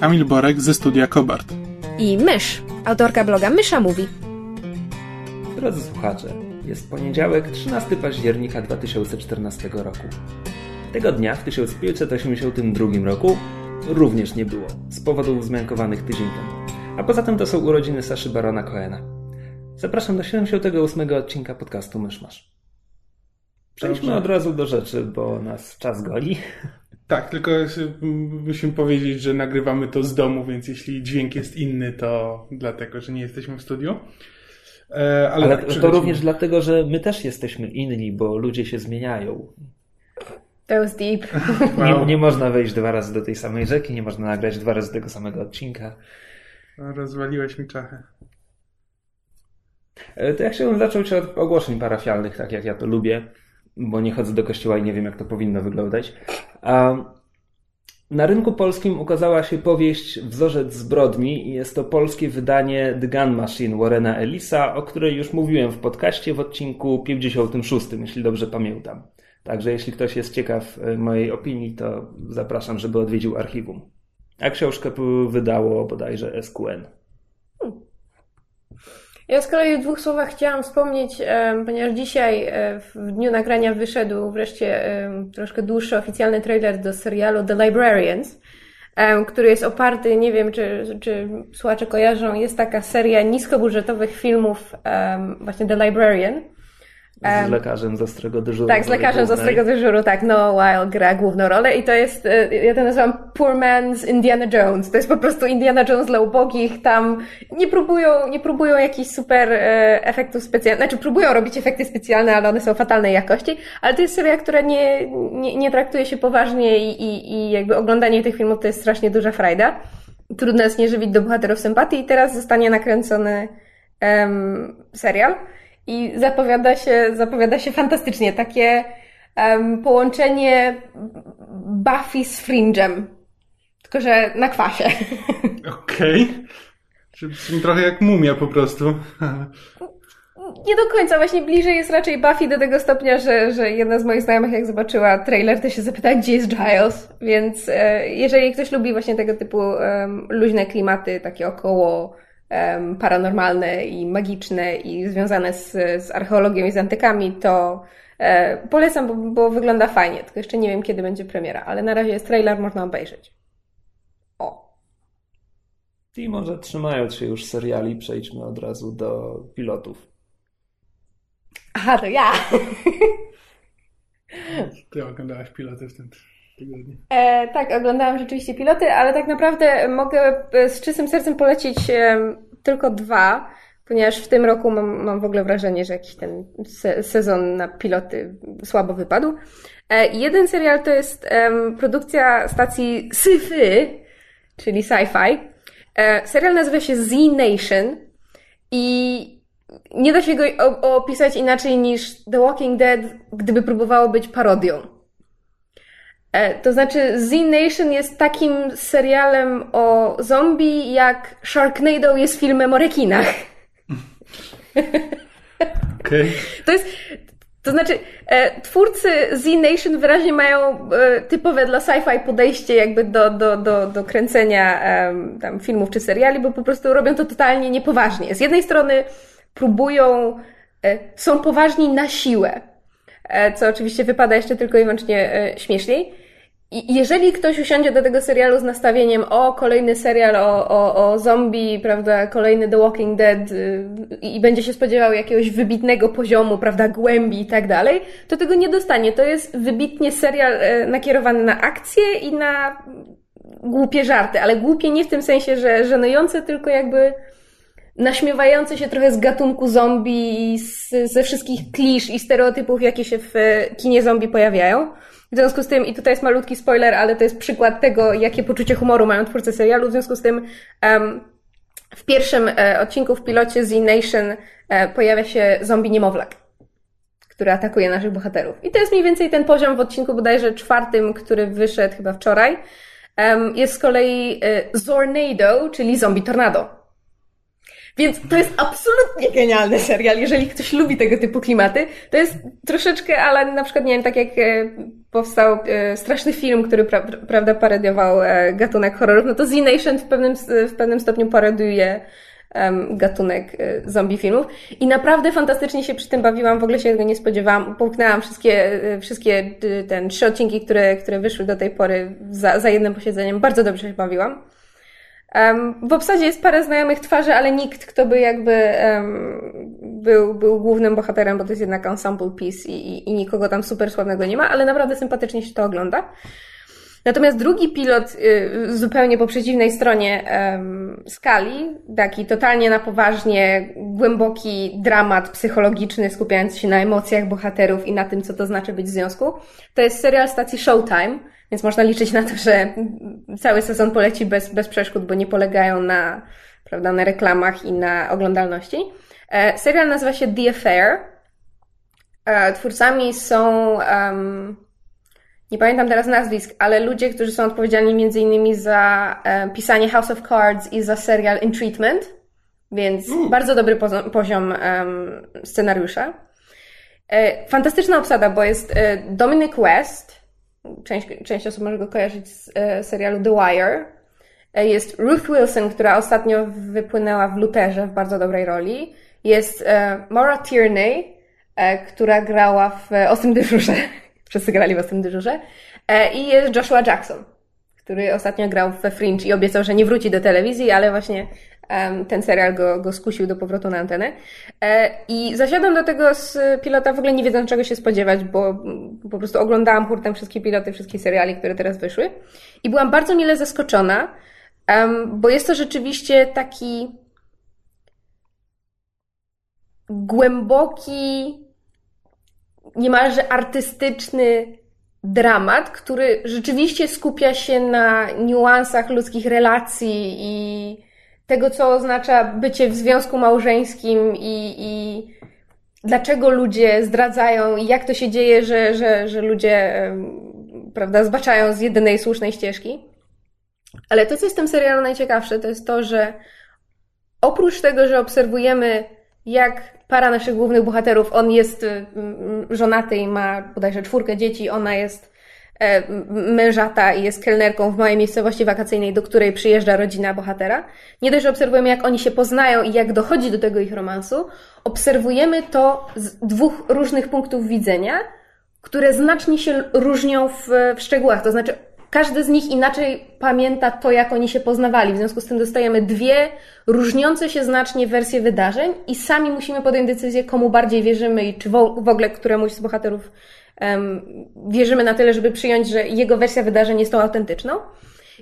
Kamil Borek ze studia Kobart. I Mysz, autorka bloga Mysza Mówi. Drodzy słuchacze, jest poniedziałek, 13 października 2014 roku. Tego dnia w 1582 roku również nie było, z powodów wzmiankowanych tydzień temu. A poza tym to są urodziny Saszy Barona Coena. Zapraszam do 78 odcinka podcastu Myszmasz. Przejdźmy od razu do rzeczy, bo nas czas goli. Tak, tylko musimy powiedzieć, że nagrywamy to z domu, więc jeśli dźwięk jest inny, to dlatego, że nie jesteśmy w studiu. E, ale, ale tak, to również dlatego, że my też jesteśmy inni, bo ludzie się zmieniają. That was deep. Wow. Nie, nie, można wejść dwa razy do tej samej rzeki, nie można nagrać dwa razy tego samego odcinka. Rozwaliłeś mi czachę. E, to ja chciałbym zacząć od ogłoszeń parafialnych, tak jak ja to lubię bo nie chodzę do kościoła i nie wiem, jak to powinno wyglądać. A na rynku polskim ukazała się powieść Wzorzec zbrodni i jest to polskie wydanie The Gun Machine Warrena Ellisa, o której już mówiłem w podcaście w odcinku 56, jeśli dobrze pamiętam. Także jeśli ktoś jest ciekaw e, mojej opinii, to zapraszam, żeby odwiedził archiwum. A książkę wydało bodajże SQN. Ja z kolei w dwóch słowach chciałam wspomnieć, ponieważ dzisiaj e, w dniu nagrania wyszedł wreszcie troszkę dłuższy oficjalny trailer do serialu The Librarians, który jest oparty, nie wiem czy, czy słuchacze kojarzą, jest taka seria niskobudżetowych filmów właśnie The Librarian z lekarzem z ostrego dyżuru. Tak, z lekarzem z ostrego dyżuru, tak. No Wild gra główną rolę i to jest, e, ja to nazywam Poor Man's Indiana Jones. To jest po prostu Indiana Jones dla ubogich. Tam nie próbują, nie próbują jakichś super e, efektów specjalnych. Znaczy próbują robić efekty specjalne, ale one są fatalnej jakości. Ale to jest seria, która nie, nie, nie traktuje się poważnie i, i, i jakby oglądanie tych filmów to jest strasznie duża frajda. Trudno jest nie żywić do bohaterów sympatii i teraz zostanie nakręcony um, serial i zapowiada się, zapowiada się fantastycznie. Takie um, połączenie Buffy z Fringe'em. Tylko, że na kwasie. Okej. Okay. Trochę jak mumia po prostu. Nie do końca, właśnie bliżej jest raczej Buffy do tego stopnia, że, że jedna z moich znajomych jak zobaczyła trailer, to się zapytała, gdzie jest Giles, więc e, jeżeli ktoś lubi właśnie tego typu um, luźne klimaty, takie około paranormalne i magiczne i związane z, z archeologią i z antykami, to e, polecam, bo, bo wygląda fajnie. Tylko jeszcze nie wiem, kiedy będzie premiera, ale na razie jest trailer, można obejrzeć. O. I może trzymając się już seriali, przejdźmy od razu do pilotów. Aha, to ja. Ty oglądałaś piloty w tym E, tak, oglądałam rzeczywiście piloty, ale tak naprawdę mogę e, z czystym sercem polecić e, tylko dwa, ponieważ w tym roku mam, mam w ogóle wrażenie, że jakiś ten se sezon na piloty słabo wypadł. E, jeden serial to jest produkcja stacji Syfy, czyli sci-fi. E, serial nazywa się Z Nation i nie da się go opisać inaczej niż The Walking Dead, gdyby próbowało być parodią. E, to znaczy, Z Nation jest takim serialem o zombie, jak Sharknado jest filmem o rekinach. Okay. To jest. To znaczy, e, twórcy Z Nation wyraźnie mają e, typowe dla sci-fi podejście jakby do, do, do, do kręcenia tam filmów czy seriali, bo po prostu robią to totalnie niepoważnie. Z jednej strony próbują, są poważni na siłę, co oczywiście wypada jeszcze tylko i wyłącznie śmieszniej, jeżeli ktoś usiądzie do tego serialu z nastawieniem, o, kolejny serial o, o, o zombie, prawda, kolejny The Walking Dead y, i będzie się spodziewał jakiegoś wybitnego poziomu, prawda, głębi i tak dalej, to tego nie dostanie. To jest wybitnie serial e, nakierowany na akcję i na głupie żarty, ale głupie nie w tym sensie, że żenujące, tylko jakby naśmiewające się trochę z gatunku zombie i z, ze wszystkich klisz i stereotypów, jakie się w kinie zombie pojawiają. W związku z tym, i tutaj jest malutki spoiler, ale to jest przykład tego, jakie poczucie humoru mają twórcy serialu. W związku z tym, um, w pierwszym e, odcinku w pilocie Z Nation e, pojawia się zombie niemowlak, który atakuje naszych bohaterów. I to jest mniej więcej ten poziom w odcinku bodajże czwartym, który wyszedł chyba wczoraj. Um, jest z kolei e, Zornado, czyli zombie tornado. Więc to jest absolutnie genialny serial, jeżeli ktoś lubi tego typu klimaty. To jest troszeczkę, ale na przykład, nie wiem, tak jak e, powstał e, straszny film, który pra prawda parodiował e, gatunek horrorów, no to Z Nation w pewnym, w pewnym stopniu parodiuje gatunek zombie filmów. I naprawdę fantastycznie się przy tym bawiłam, w ogóle się tego nie spodziewałam. Połknęłam wszystkie, wszystkie ten, trzy odcinki, które, które wyszły do tej pory za, za jednym posiedzeniem. Bardzo dobrze się bawiłam. Um, w obsadzie jest parę znajomych twarzy, ale nikt, kto by jakby um, był, był głównym bohaterem, bo to jest jednak ensemble piece i, i, i, nikogo tam super sławnego nie ma, ale naprawdę sympatycznie się to ogląda. Natomiast drugi pilot y, zupełnie po przeciwnej stronie skali, taki totalnie na poważnie, głęboki dramat psychologiczny, skupiający się na emocjach bohaterów i na tym, co to znaczy być w związku, to jest serial stacji Showtime, więc można liczyć na to, że cały sezon poleci bez, bez przeszkód, bo nie polegają na, prawda, na reklamach i na oglądalności. E, serial nazywa się The Affair. E, twórcami są, um, nie pamiętam teraz nazwisk, ale ludzie, którzy są odpowiedzialni między innymi za e, pisanie House of Cards i za serial In Treatment, więc mm. bardzo dobry poziom, poziom um, scenariusza. E, fantastyczna obsada, bo jest e, Dominic West, część, część osób może go kojarzyć z e, serialu The Wire. E, jest Ruth Wilson, która ostatnio wypłynęła w Luterze w bardzo dobrej roli. Jest e, Maura Tierney, która grała w Ostrym Dyżurze. Wszyscy grali w Ostrym Dyżurze. I jest Joshua Jackson, który ostatnio grał we Fringe i obiecał, że nie wróci do telewizji, ale właśnie ten serial go, go skusił do powrotu na antenę. E, I zasiadłam do tego z pilota w ogóle nie wiedząc czego się spodziewać, bo po prostu oglądałam hurtem wszystkie piloty, wszystkie seriali, które teraz wyszły. I byłam bardzo mile zaskoczona, bo jest to rzeczywiście taki głęboki, niemalże artystyczny dramat, który rzeczywiście skupia się na niuansach ludzkich relacji i tego, co oznacza bycie w związku małżeńskim i, i dlaczego ludzie zdradzają i jak to się dzieje, że, że, że ludzie prawda, zbaczają z jedynej słusznej ścieżki. Ale to, co jest w tym serialu najciekawsze, to jest to, że oprócz tego, że obserwujemy, jak para naszych głównych bohaterów, on jest żonaty i ma bodajże czwórkę dzieci, ona jest mężata i jest kelnerką w małej miejscowości wakacyjnej, do której przyjeżdża rodzina bohatera. Nie dość, że obserwujemy, jak oni się poznają i jak dochodzi do tego ich romansu, obserwujemy to z dwóch różnych punktów widzenia, które znacznie się różnią w, w szczegółach. To znaczy, każdy z nich inaczej pamięta to, jak oni się poznawali. W związku z tym dostajemy dwie różniące się znacznie wersje wydarzeń i sami musimy podjąć decyzję, komu bardziej wierzymy i czy w ogóle któremuś z bohaterów wierzymy na tyle, żeby przyjąć, że jego wersja wydarzeń jest tą autentyczną.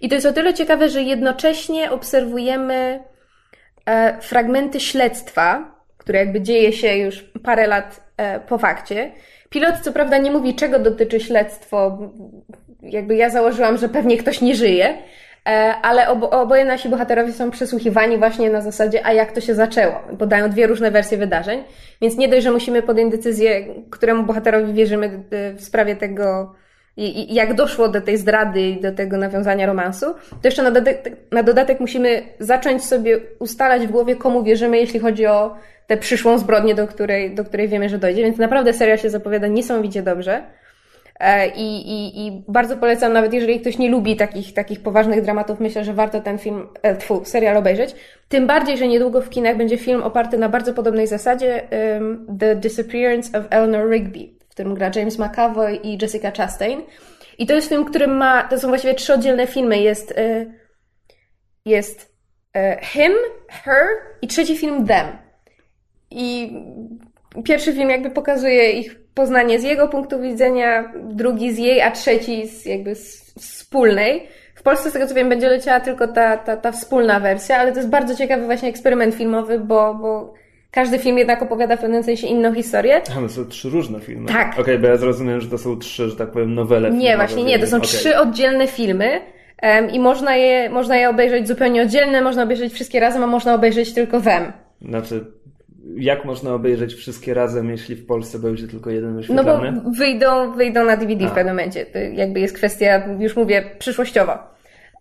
I to jest o tyle ciekawe, że jednocześnie obserwujemy e, fragmenty śledztwa, które jakby dzieje się już parę lat e, po fakcie. Pilot co prawda nie mówi, czego dotyczy śledztwo. Jakby ja założyłam, że pewnie ktoś nie żyje, ale obo, oboje nasi bohaterowie są przesłuchiwani właśnie na zasadzie, a jak to się zaczęło. Podają dwie różne wersje wydarzeń, więc nie dość, że musimy podjąć decyzję, któremu bohaterowi wierzymy w sprawie tego, i, jak doszło do tej zdrady i do tego nawiązania romansu, to jeszcze na dodatek, na dodatek musimy zacząć sobie ustalać w głowie, komu wierzymy, jeśli chodzi o tę przyszłą zbrodnię, do której, do której wiemy, że dojdzie. Więc naprawdę seria się zapowiada niesamowicie dobrze. E, I, i, I bardzo polecam, nawet jeżeli ktoś nie lubi takich, takich poważnych dramatów, myślę, że warto ten film, e, tfu, serial obejrzeć. Tym bardziej, że niedługo w kinach będzie film oparty na bardzo podobnej zasadzie um, The Disappearance of Eleanor Rigby, w którym gra James McAvoy i Jessica Chastain. I to jest film, który ma, to są właściwie trzy oddzielne filmy. Jest, y, jest y, Him, Her i trzeci film Them. I pierwszy film jakby pokazuje ich poznanie z jego punktu widzenia, drugi z jej, a trzeci z jakby z wspólnej W Polsce, z tego co wiem, będzie leciała tylko ta, ta, ta wspólna wersja, ale to jest bardzo ciekawy właśnie eksperyment filmowy, bo, bo każdy film jednak opowiada w pewnym sensie inną historię. A, no są trzy różne filmy. Tak. Okej, okay, bo ja zrozumiem, że to są trzy, że tak powiem, nowele Nie, filmowe, właśnie nie, to są okay. trzy oddzielne filmy um, i można je, można je obejrzeć zupełnie oddzielne, można obejrzeć wszystkie razem, a można obejrzeć tylko wem. Znaczy, jak można obejrzeć wszystkie razem, jeśli w Polsce będzie tylko jeden No wyświetlany? bo wyjdą, wyjdą na DVD A. w pewnym momencie. To jakby jest kwestia, już mówię, przyszłościowa.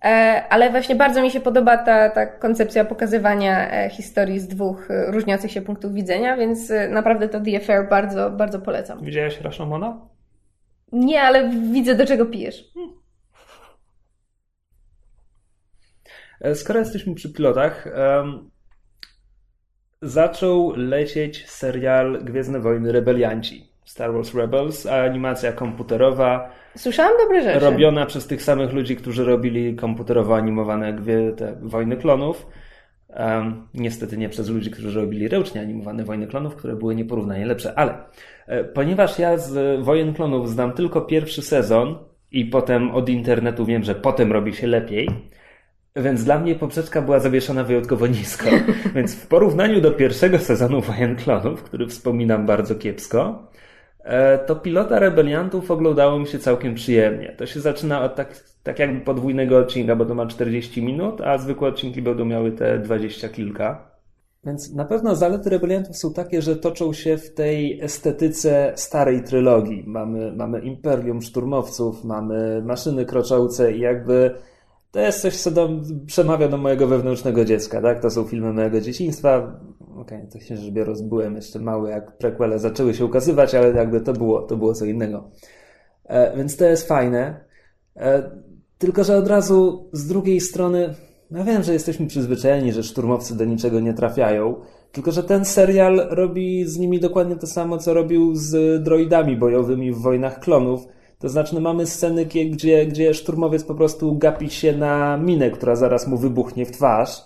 E, Ale właśnie bardzo mi się podoba ta, ta koncepcja pokazywania e, historii z dwóch e, różniących się punktów widzenia, więc naprawdę to The Affair bardzo, bardzo polecam. Widziałeś Rashomona? Nie, ale widzę do czego pijesz. Skoro jesteśmy przy pilotach, zaczął lecieć serial Gwiezdne Wojny Rebelianci. Star Wars Rebels, a animacja komputerowa, Słyszałam dobre rzeczy. robiona przez tych samych ludzi, którzy robili komputerowo animowane gwie, te Wojny Klonów. Em, niestety nie przez ludzi, którzy robili ręcznie animowane Wojny Klonów, które były nieporównanie lepsze, ale e, ponieważ ja z Wojen Klonów znam tylko pierwszy sezon i potem od internetu wiem, że potem robi się lepiej, więc dla mnie poprzeczka była zawieszona wyjątkowo nisko. Więc w porównaniu do pierwszego sezonu Wojen Klonów, który wspominam bardzo kiepsko, e, to pilota rebeliantów oglądało mi się całkiem przyjemnie. To się zaczyna od tak, tak jakby podwójnego odcinka, bo to ma 40 minut, a zwykłe odcinki będą miały te 20 kilka. Więc na pewno zalety rebeliantów są takie, że toczą się w tej estetyce starej trylogii. Mamy, mamy Imperium Szturmowców, mamy maszyny kroczące i jakby to jest coś, co do, przemawia do mojego wewnętrznego dziecka, tak? To są filmy mojego dzieciństwa. Okej, okay, to się rzecz biorąc, byłem jeszcze mały, jak prequele zaczęły się ukazywać, ale jakby to było, to było co innego. E, więc to jest fajne. E, tylko, że od razu z drugiej strony, ja wiem, że jesteśmy przyzwyczajeni, że szturmowcy do niczego nie trafiają, tylko, że ten serial robi z nimi dokładnie to samo, co robił z droidami bojowymi w Wojnach Klonów. To znaczy, no mamy sceny, gdzie, gdzie szturmowiec po prostu gapi się na minę, która zaraz mu wybuchnie w twarz.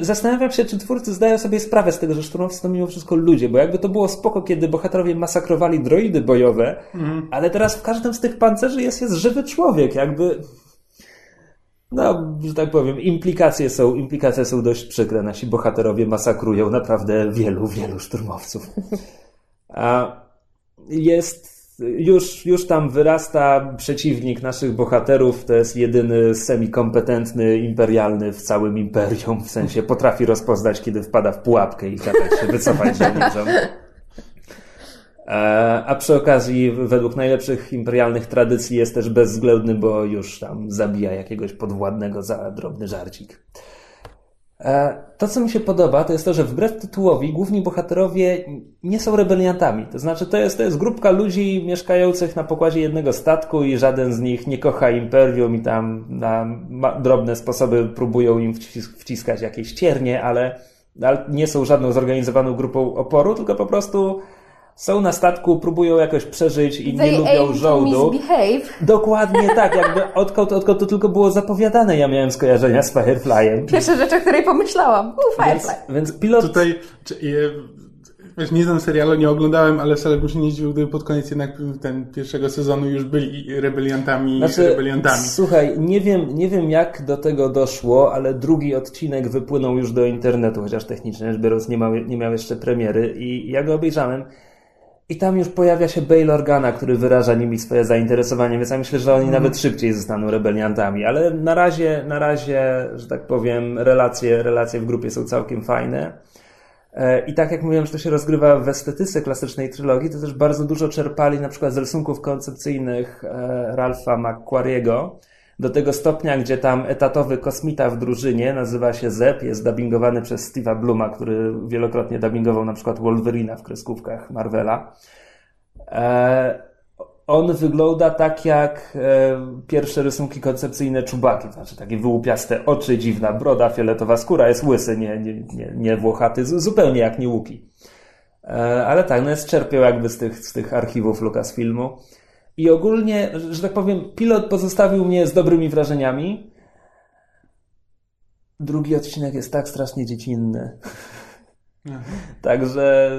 Zastanawiam się, czy twórcy zdają sobie sprawę z tego, że szturmowcy to mimo wszystko ludzie, bo jakby to było spoko, kiedy bohaterowie masakrowali droidy bojowe, Mhm. ale teraz w każdym z tych pancerzy jest, jest żywy człowiek, jakby... No, że tak powiem, implikacje są, implikacje są dość przykre. Nasi bohaterowie masakrują naprawdę wielu, wielu szturmowców. A jest już, już tam wyrasta przeciwnik naszych bohaterów, to jest jedyny semi-kompetentny imperialny w całym imperium, w sensie potrafi rozpoznać, kiedy wpada w pułapkę i kazać się wycofać żołnierzom. E, A przy okazji, według najlepszych imperialnych tradycji jest też bezwzględny, bo już tam zabija jakiegoś podwładnego za drobny żarcik. E, To, co mi się podoba, to jest to, że wbrew tytułowi główni bohaterowie nie są rebeliantami. To znaczy, to jest, to jest grupka ludzi mieszkających na pokładzie jednego statku i żaden z nich nie kocha imperium i tam na drobne sposoby próbują im wcis- wciskać jakieś ciernie, ale, ale nie są żadną zorganizowaną grupą oporu, tylko po prostu są na statku, próbują jakoś przeżyć i nie They lubią aim to żołdu. misbehave. Dokładnie tak, jakby odkąd, odkąd to tylko było zapowiadane, ja miałem skojarzenia z Fireflyem. Pierwsza rzecz, o której pomyślałam. U, Więc, Firefly. więc pilot. Tutaj, czy, je, wiesz, nie znam serialu, nie oglądałem, ale wcale bym się nie zdziwił, gdyby pod koniec jednak ten pierwszego sezonu już byli rebeliantami Znaczy, rebeliantami. słuchaj, nie wiem, nie wiem jak do tego doszło, ale drugi odcinek wypłynął już do internetu, chociaż technicznie rzecz biorąc nie miał, nie miał jeszcze premiery i ja go obejrzałem. I tam już pojawia się Bail Organa, który wyraża nimi swoje zainteresowanie, więc ja myślę, że oni nawet szybciej zostaną rebeliantami, ale na razie, na razie, że tak powiem, relacje, relacje w grupie są całkiem fajne. E, I tak jak mówiłem, że to się rozgrywa w estetyce klasycznej trylogii, to też bardzo dużo czerpali na przykład z rysunków koncepcyjnych e, Ralpha McQuarriego, do tego stopnia, gdzie tam etatowy kosmita w drużynie nazywa się Zep, jest dubbingowany przez Steve'a Bluma, który wielokrotnie dubbingował na przykład Wolverina w kreskówkach Marvela. E, on wygląda tak jak e, pierwsze rysunki koncepcyjne Czubaki, znaczy takie wyłupiaste oczy, dziwna broda, fioletowa skóra, jest łysy, nie, nie, nie, nie włochaty, zu- zupełnie jak nie łuki. E, ale tak, no jest czerpiał jakby z tych, z tych archiwów Lucasfilmu. I ogólnie, że tak powiem, pilot pozostawił mnie z dobrymi wrażeniami. Drugi odcinek jest tak strasznie dziecinny. Także,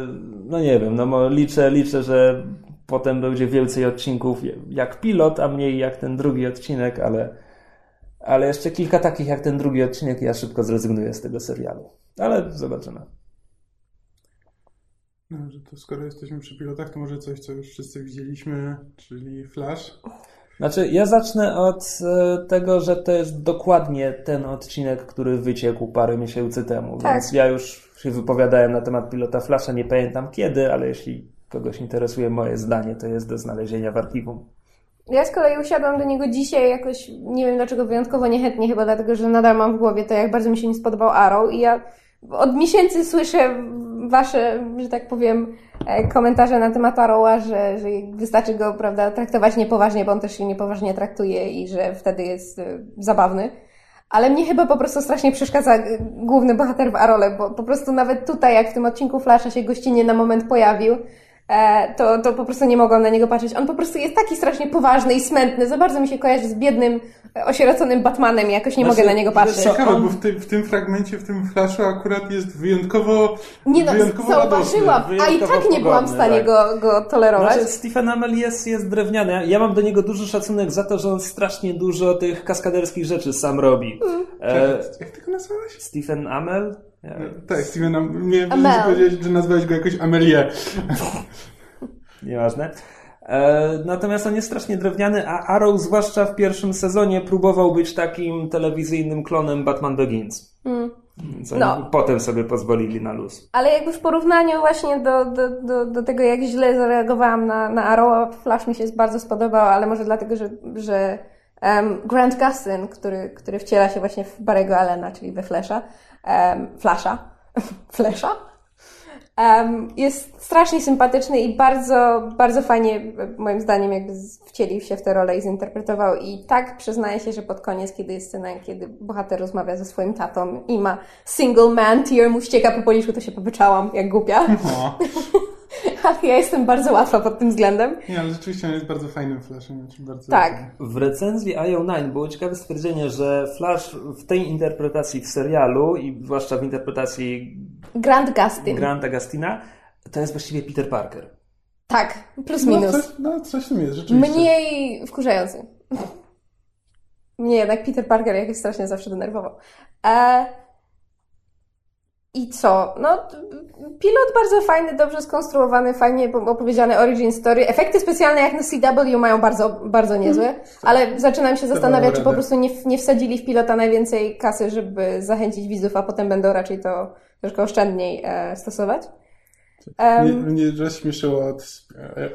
no nie wiem, no liczę, liczę, że potem będzie więcej odcinków jak pilot, a mniej jak ten drugi odcinek, ale, ale jeszcze kilka takich jak ten drugi odcinek i ja szybko zrezygnuję z tego serialu. Ale zobaczymy. No, że to skoro jesteśmy przy pilotach, to może coś, co już wszyscy widzieliśmy, czyli Flash. Znaczy, ja zacznę od e, tego, że to jest dokładnie ten odcinek, który wyciekł parę miesięcy temu, Tak. więc ja już się wypowiadałem na temat pilota Flasha, nie pamiętam kiedy, ale jeśli kogoś interesuje moje zdanie, to jest do znalezienia w archiwum. Ja z kolei usiadłam do niego dzisiaj jakoś, nie wiem dlaczego, wyjątkowo niechętnie, chyba dlatego, że nadal mam w głowie to, jak bardzo mi się nie spodobał Arrow i ja od miesięcy słyszę wasze, że tak powiem, e, komentarze na temat Arrowa, że, że wystarczy go, prawda, traktować niepoważnie, bo on też się niepoważnie traktuje i że wtedy jest e, zabawny. Ale mnie chyba po prostu strasznie przeszkadza e, główny bohater w Arole, bo po prostu nawet tutaj, jak w tym odcinku Flasha się gościnnie na moment pojawił, to, to po prostu nie mogłam na niego patrzeć. On po prostu jest taki strasznie poważny i smętny. Za bardzo mi się kojarzy z biednym, e, osieroconym Batmanem i jakoś nie Znaczy, mogę na niego patrzeć. Ciekawe, on- bo w, ty, w tym fragmencie, w tym Flashu akurat jest wyjątkowo Nie no, wyjątkowo zauważyłam, radosny. a i wyjątkowo tak nie byłam w stanie tak. go, go tolerować. Znaczy, Stephen Amell jest, jest drewniany. Ja mam do niego duży szacunek za to, że on strasznie dużo tych kaskaderskich rzeczy sam robi. Mm. E, Jak ty go nazwałeś? Stephen Amell? Ja, Tak, Steven, Am- nie Amel. powiedzieć, że nazwałeś go jakoś Amelie. Nieważne. E, natomiast on jest strasznie drewniany, a Arrow, zwłaszcza w pierwszym sezonie, próbował być takim telewizyjnym klonem Batman Begins. Mm. No. potem sobie pozwolili na luz. Ale jakby w porównaniu właśnie do, do, do, do tego, jak źle zareagowałam na, na Arrow, Flash mi się bardzo spodobał, ale może dlatego, że, że um, Grant Gustin, który, który wciela się właśnie w Barry'ego Allena, czyli we Flasha, um, Flasha, Flasha, um, jest strasznie sympatyczny i bardzo, bardzo fajnie, moim zdaniem, jakby wcielił się w tę rolę i zinterpretował. I tak przyznaję się, że pod koniec, kiedy jest scena, kiedy bohater rozmawia ze swoim tatą i ma single man tear mu ścieka po policzku, to się popyczałam, jak głupia. O. Ale ja jestem bardzo łatwa pod tym względem. Nie, ale rzeczywiście on jest bardzo fajnym Flashem. Bardzo Tak. W recenzji IO9 było ciekawe stwierdzenie, że Flash w tej interpretacji w serialu i zwłaszcza w interpretacji Grant Gustin. Granta Gustina to jest właściwie Peter Parker. Tak, plus No minus. coś, no, coś w tym jest, rzeczywiście. Mniej wkurzający. Mnie jednak Peter Parker jakoś strasznie zawsze denerwował. E... I co? No, pilot bardzo fajny, dobrze skonstruowany, fajnie opowiedziany origin story. Efekty specjalne jak na CW mają bardzo, bardzo niezłe, ale zaczynam się zastanawiać, czy po prostu nie, nie wsadzili w pilota najwięcej kasy, żeby zachęcić widzów, a potem będą raczej to troszkę oszczędniej e, stosować. Em, Mnie, mnie rozśmieszyło od,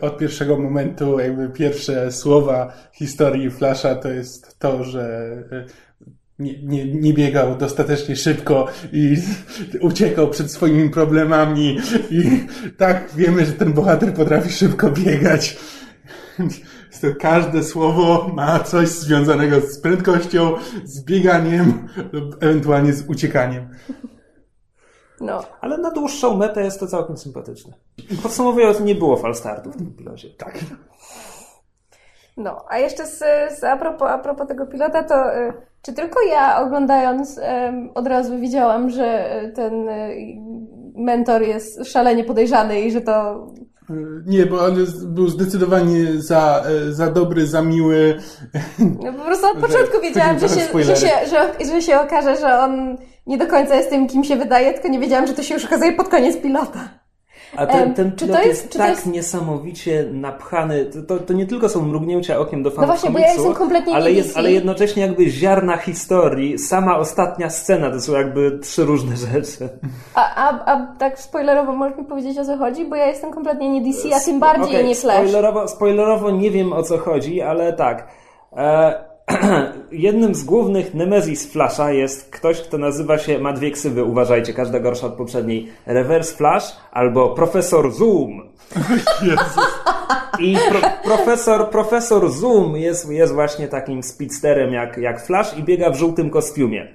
od pierwszego momentu, jakby pierwsze słowa historii Flasha to jest to, że e, nie, nie, nie biegał dostatecznie szybko i uciekał przed swoimi problemami i tak wiemy, że ten bohater potrafi szybko biegać. To każde słowo ma coś związanego z prędkością, z bieganiem lub ewentualnie z uciekaniem. no, Ale na dłuższą metę jest to całkiem sympatyczne. Podsumowując, nie było falstartu w tym pilocie. Tak. No, a jeszcze z, z a, propos, a propos tego pilota, to y, czy tylko ja oglądając od razu widziałam, że y, ten y, mentor jest szalenie podejrzany i że to... Nie, bo on jest, był zdecydowanie za, e, za dobry, za miły. No, po prostu od początku wiedziałam, że się, że, się, że, że się okaże, że on nie do końca jest tym, kim się wydaje, tylko nie wiedziałam, że to się już okazuje pod koniec pilota. A ten, ten czy to jest, jest- czy to tak jest- niesamowicie napchany. To, to, to nie tylko są mrugnięcia okiem do fanów No właśnie, bo ja komiksu, jestem kompletnie ale, jest, ale jednocześnie jakby ziarna historii, sama ostatnia scena, to są jakby trzy różne rzeczy. A, a, a tak spoilerowo możesz mi powiedzieć o co chodzi? Bo ja jestem kompletnie nie DC, a tym bardziej Okej, nie Flash. Spoilerowo, spoilerowo nie wiem o co chodzi, ale tak. E, jednym z głównych nemezis Flasha jest ktoś, kto nazywa się, ma dwie ksywy, uważajcie, każda gorsza od poprzedniej. Reverse Flash albo Profesor Zoom. I pro, profesor, profesor Zoom jest, jest właśnie takim speedsterem jak, jak Flash i biega w żółtym kostiumie.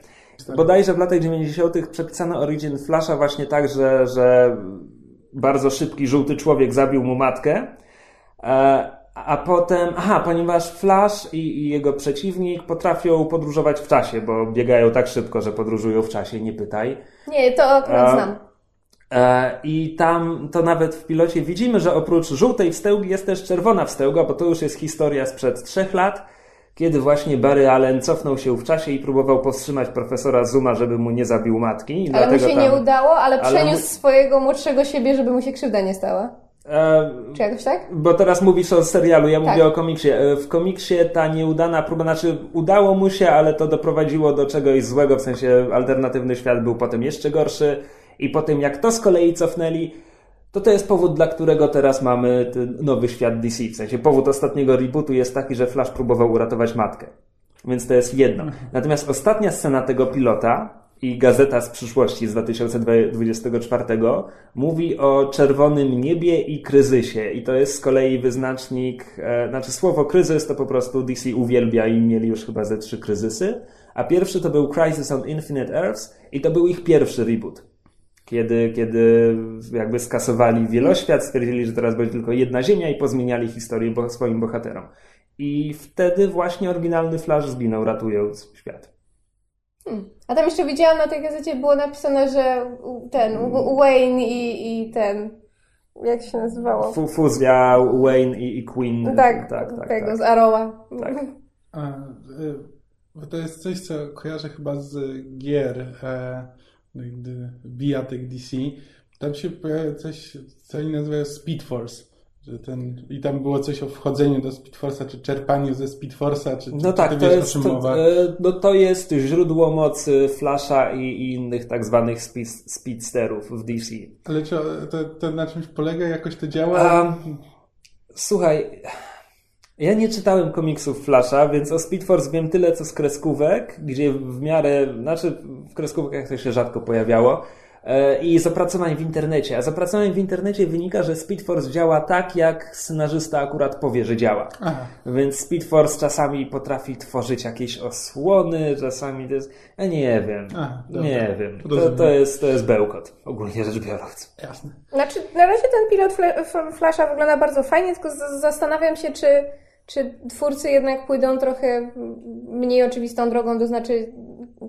Bodajże w latach 90. przepisano Origin Flasha właśnie tak, że, że bardzo szybki żółty człowiek zabił mu matkę. E, a potem, aha, ponieważ Flash i, i jego przeciwnik potrafią podróżować w czasie, bo biegają tak szybko, że podróżują w czasie, nie pytaj. Nie, to akurat znam. E, I tam to nawet w pilocie widzimy, że oprócz żółtej wstełgi jest też czerwona wstełga, bo to już jest historia sprzed trzech lat, kiedy właśnie Barry Allen cofnął się w czasie i próbował powstrzymać profesora Zuma, żeby mu nie zabił matki. Ale mu się tam... nie udało, ale, ale przeniósł mu- swojego młodszego siebie, żeby mu się krzywda nie stała. E, Czy jakoś tak? Bo teraz mówisz o serialu, ja Tak. mówię o komiksie. E, W komiksie ta nieudana próba, znaczy udało mu się, ale to doprowadziło do czegoś złego, w sensie alternatywny świat był potem jeszcze gorszy i po tym jak to z kolei cofnęli, to to jest powód, dla którego teraz mamy nowy świat DC. W sensie powód ostatniego rebootu jest taki, że Flash próbował uratować matkę. Więc to jest jedno. Natomiast ostatnia scena tego pilota i Gazeta z przyszłości z 2024 mówi o czerwonym niebie i kryzysie. I to jest z kolei wyznacznik, e, znaczy słowo kryzys to po prostu DC uwielbia i mieli już chyba ze trzy kryzysy. A pierwszy to był Crisis on Infinite Earths i to był ich pierwszy reboot. Kiedy, kiedy jakby skasowali wieloświat, stwierdzili, że teraz będzie tylko jedna ziemia i pozmieniali historię bo- swoim bohaterom. I wtedy właśnie oryginalny Flash zginął, ratując świat. Hmm. A tam jeszcze widziałam na tej gazecie było napisane, że ten Wayne i, i ten. Jak się nazywało? Fu- Fuzja Wayne i, i Queen. tak, tak, tak. tego tak. z Arrowa. Tak. A, bo to jest coś, co kojarzę chyba z gier, e, no gdy bijatyk DC. Tam się pojawia coś, co oni nazywają Speed Force. Że ten, I tam było coś o wchodzeniu do Speed Force'a, czy czerpaniu ze Speed Force'a, czy, czy No tak, to jest, to, e, no to jest źródło mocy Flasha i, i innych tak zwanych speed, speedsterów w DC. Ale czy to, to na czymś polega? Jakoś to działa? A, słuchaj, ja nie czytałem komiksów Flasha, więc o Speed Force wiem tyle co z kreskówek, gdzie w miarę, znaczy w kreskówkach to się rzadko pojawiało. E, I z opracowań w internecie. A z opracowań w internecie wynika, że Speed Force działa tak, jak scenarzysta akurat powie, że działa. Aha. Więc Speed Force czasami potrafi tworzyć jakieś osłony, czasami to jest. Ja nie wiem. Aha, nie wiem. To, to, jest, to jest bełkot, ogólnie rzecz biorąc. Jasne. Znaczy, na razie ten pilot Fla- F- Flasha wygląda bardzo fajnie, tylko z- zastanawiam się, czy, czy twórcy jednak pójdą trochę mniej oczywistą drogą, to znaczy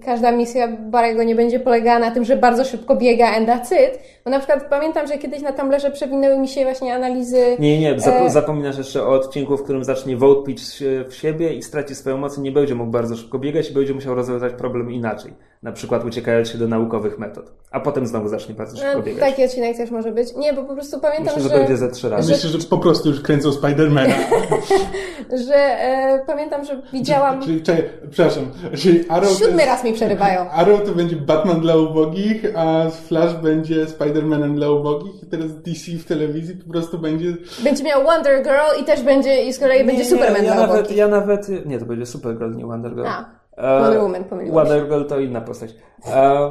każda misja Barego nie będzie polegała na tym, że bardzo szybko biega and that's it. Bo na przykład pamiętam, że kiedyś na Tumblrze przewinęły mi się właśnie analizy Nie, nie, zap- E. zapominasz jeszcze o odcinku, w którym zacznie Vote Pitch w siebie i straci swoją moc i nie będzie mógł bardzo szybko biegać i będzie musiał rozwiązać problem inaczej. Na przykład uciekając się do naukowych metod. A potem znowu zacznie bardzo szybko No, biegać. taki odcinek też może być. Nie, bo po prostu pamiętam, Myślę, że to będzie ze trzy razy. Myślę, że po prostu już kręcą Spidermana. że e, pamiętam, że widziałam. Czyli, czekaj, przepraszam, czyli Arrow Siódmy jest- raz mi przerywają. Arrow to będzie Batman dla ubogich, a Flash będzie Spider-Manem dla ubogich i teraz DC w telewizji po prostu będzie... Będzie miał Wonder Girl i też będzie, i z kolei będzie Superman ja dla nawet, ubogich. ja nawet, nie, to będzie Supergirl, nie Wonder Girl. A, E, Wonder Woman, pomyliłam się. Wonder Girl to inna postać. E,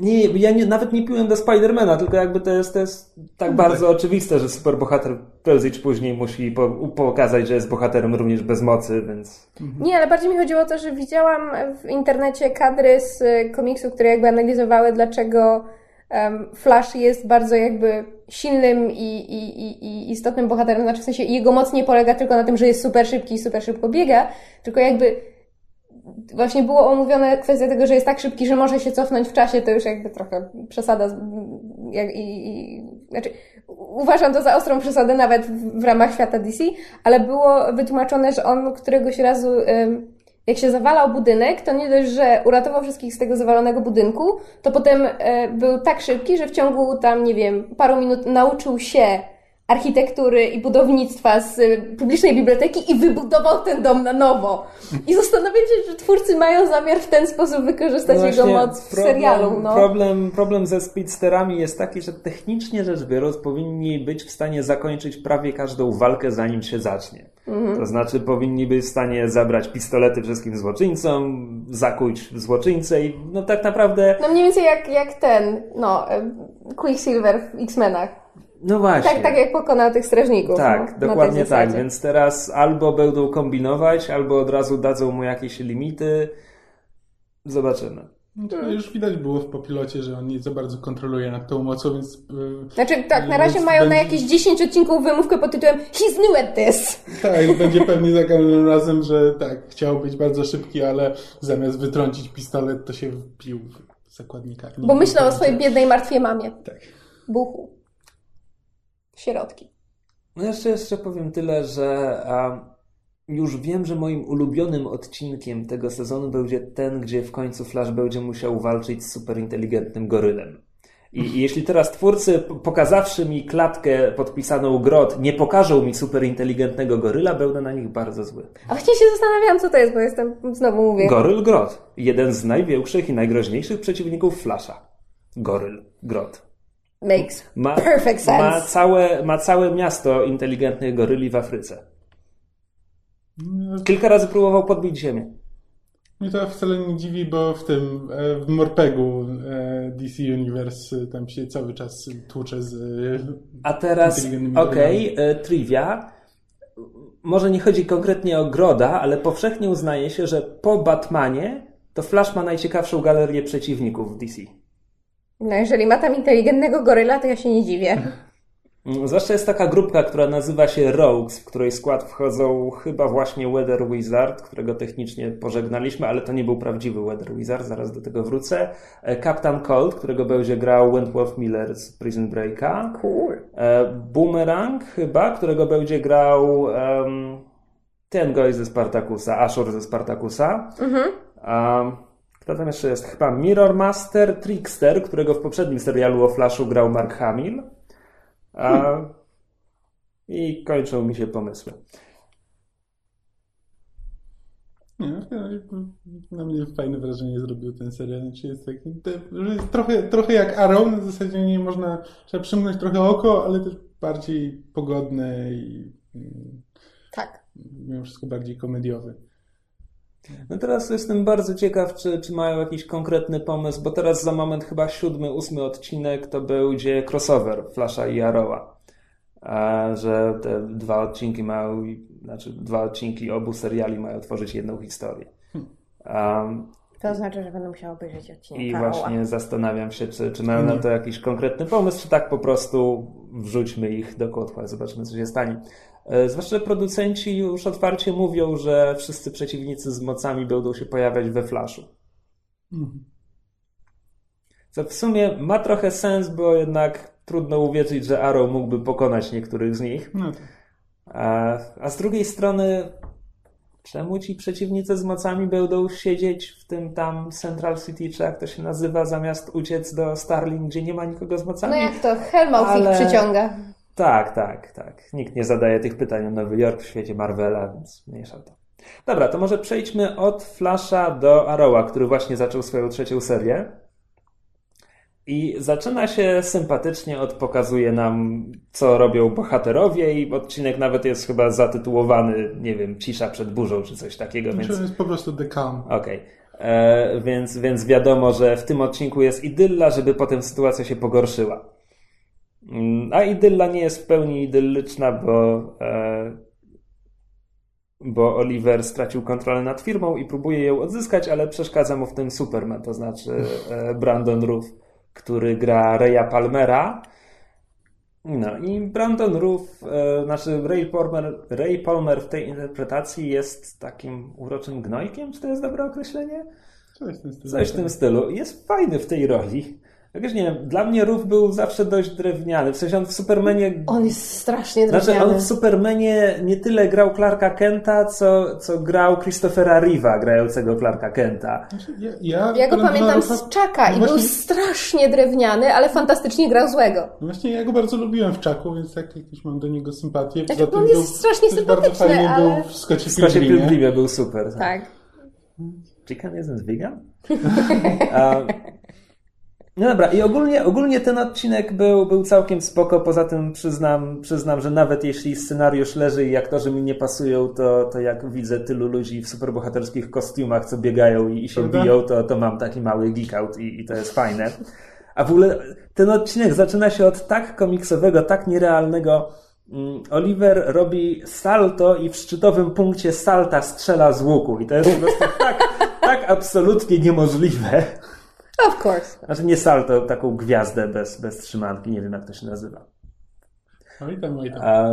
nie, ja nie, nawet nie piłem do Spidermana, tylko jakby to jest, to jest tak bardzo oczywiste, że superbohater prędzej czy później musi po, pokazać, że jest bohaterem również bez mocy, więc... Nie, ale bardziej mi chodziło o to, że widziałam w internecie kadry z y, komiksu, które jakby analizowały, dlaczego em, Flash jest bardzo jakby silnym i, i, i, i istotnym bohaterem. Znaczy w sensie jego moc nie polega tylko na tym, że jest super szybki i super szybko biega, tylko jakby właśnie było omówione kwestia tego, że jest tak szybki, że może się cofnąć w czasie, to już jakby trochę przesada. Jak, i, i, znaczy, uważam to za ostrą przesadę nawet w, w ramach świata DC, ale było wytłumaczone, że on któregoś razu, jak się zawalał budynek, to nie dość, że uratował wszystkich z tego zawalonego budynku, to potem e, był tak szybki, że w ciągu tam, nie wiem, paru minut nauczył się architektury i budownictwa z y, publicznej biblioteki i wybudował ten dom na nowo. I zastanawiam się, czy twórcy mają zamiar w ten sposób wykorzystać No jego moc w serialu. No. Problem, problem ze speedsterami jest taki, że technicznie rzecz biorąc powinni być w stanie zakończyć prawie każdą walkę zanim się zacznie. Mhm. To znaczy powinni być w stanie zabrać pistolety wszystkim złoczyńcom, zakuć złoczyńcę i no tak naprawdę No mniej więcej jak, jak ten, no, y, Quicksilver w X-Menach. No właśnie. Tak, tak jak pokonał tych strażników. Tak, no, na dokładnie tak. Więc teraz albo będą kombinować, albo od razu dadzą mu jakieś limity. Zobaczymy. No to już widać było w popilocie, że on nie za bardzo kontroluje nad tą mocą, więc... y, Znaczy, tak, na razie mają na będzie- jakieś 10 odcinków wymówkę pod tytułem He's new at this. Tak, będzie pewnie za każdym razem, że tak, chciał być bardzo szybki, ale zamiast wytrącić pistolet, to się wbił w zakładnika. Bo myślał o swojej biednej, martwej mamie. Tak. Buchu. Sierotki. No jeszcze, jeszcze powiem tyle, że um, już wiem, że moim ulubionym odcinkiem tego sezonu będzie ten, gdzie w końcu Flash będzie musiał walczyć z superinteligentnym gorylem. I, I, jeśli teraz twórcy, pokazawszy mi klatkę podpisaną grot, nie pokażą mi superinteligentnego goryla, będę na nich bardzo zły. A właśnie się zastanawiałam, co to jest, bo jestem, znowu mówię. Goryl Grot. Jeden z największych i najgroźniejszych przeciwników Flasha. Goryl Grot. Makes Ma, perfect sense. ma, całe, ma całe miasto inteligentnych goryli w Afryce. Kilka razy próbował podbić ziemię. Mnie to wcale nie dziwi, bo w tym, e, w Morpegu e, DC Universe e, tam się cały czas tłucze z A teraz, okej, okay, trivia. Może nie chodzi konkretnie o Groda, ale powszechnie uznaje się, że po Batmanie to Flash ma najciekawszą galerię przeciwników w DC. No jeżeli ma tam inteligentnego goryla, to ja się nie dziwię. Zwłaszcza jest taka grupka, która nazywa się Rogues, w której skład wchodzą chyba właśnie Weather Wizard, którego technicznie pożegnaliśmy, ale to nie był prawdziwy Weather Wizard, zaraz do tego wrócę. Captain Cold, którego będzie grał Wentworth Miller z Prison Breaka. Cool. Boomerang chyba, którego będzie grał um, ten gość ze Spartakusa, Ashur ze Spartakusa. Mhm. Um, kto tam jeszcze jest? Chyba Mirror Master, Trickster, którego w poprzednim serialu o Flashu grał Mark Hamill. A... I kończą mi się pomysły. Nie, na mnie fajne wrażenie zrobił ten serial. Znaczy jest taki, że jest trochę, trochę jak Arrow, na zasadzie nie można, trzeba przymknąć trochę oko, ale też bardziej pogodne i tak. mimo wszystko bardziej komediowy. No teraz jestem bardzo ciekaw, czy, czy mają jakiś konkretny pomysł, bo teraz za moment chyba siódmy, ósmy odcinek to będzie crossover Flasha i Arrowa. Że te dwa odcinki mają, znaczy dwa odcinki obu seriali mają tworzyć jedną historię. Um, to znaczy, że będę musiała obejrzeć odcinek I właśnie zastanawiam się, czy, czy mają na to jakiś konkretny pomysł, czy tak po prostu wrzućmy ich do kotła, zobaczmy, co się stanie. Zwłaszcza producenci już otwarcie mówią, że wszyscy przeciwnicy z mocami będą się pojawiać we Flashu. Mhm. Co w sumie ma trochę sens, bo jednak trudno uwierzyć, że Arrow mógłby pokonać niektórych z nich. No a, a z drugiej strony, czemu ci przeciwnicy z mocami będą siedzieć w tym tam Central City, czy jak to się nazywa, zamiast uciec do Starling, gdzie nie ma nikogo z mocami? No jak to Hellmouth Ale- ich przyciąga. Tak, tak, tak. Nikt nie zadaje tych pytań o Nowy Jork w świecie Marvela, więc mniejsza to. Dobra, to może przejdźmy od Flasha do Arrowa, który właśnie zaczął swoją trzecią serię. I zaczyna się sympatycznie od pokazuje nam, co robią bohaterowie i odcinek nawet jest chyba zatytułowany, nie wiem, Cisza przed burzą, czy coś takiego, Znaczy, więc... jest po prostu The Calm. Okej. E, Więc, więc wiadomo, że w tym odcinku jest idylla, żeby potem sytuacja się pogorszyła. Mm, A idylla nie jest w pełni idyllyczna, bo, e, bo Oliver stracił kontrolę nad firmą i próbuje ją odzyskać, ale przeszkadza mu w tym Superman, to znaczy e, Brandon Roof, który gra Raya Palmera. No i Brandon Roof, e, znaczy Ray Palmer, Ray Palmer w tej interpretacji jest takim uroczym gnojkiem, czy to jest dobre określenie? Coś w tym stylu. Coś w tym stylu. Jest fajny w tej roli. Jakoś nie wiem, dla mnie Roof był zawsze dość drewniany. W sensie on w Supermanie. On jest strasznie Znaczy, drewniany. on w Supermanie nie tyle grał Clarka Kenta, co, co grał Christophera Reeve'a grającego Clarka Kenta. Znaczy, Ja, ja, Ja go pamiętam Roofa- z Czaka no i był właśnie, strasznie drewniany, ale fantastycznie grał złego. no właśnie ja go bardzo lubiłem w Czaku, więc tak jakieś mam do niego sympatię. Znaczy, Poza tym on jest był- strasznie też bardzo sympatyczny, fajnie ale- był w Scottie Pilgrimie. Był super. Tak. Chicken isn't vegan? A, no dobra, i ogólnie, ogólnie ten odcinek był, był całkiem spoko. Poza tym przyznam, przyznam, że nawet jeśli scenariusz leży i aktorzy mi nie pasują, to, to jak widzę tylu ludzi w superbohaterskich kostiumach, co biegają i, i się Prawda? biją, to, to mam taki mały geek i, i to jest fajne. A w ogóle ten odcinek zaczyna się od tak komiksowego, tak nierealnego. Mm, Oliver robi salto i w szczytowym punkcie salta strzela z łuku. I to jest po prostu tak, tak absolutnie niemożliwe. Of course. Znaczy nie salto, taką gwiazdę bez, bez trzymanki, nie wiem jak to się nazywa. Oj tam, oj tam. A,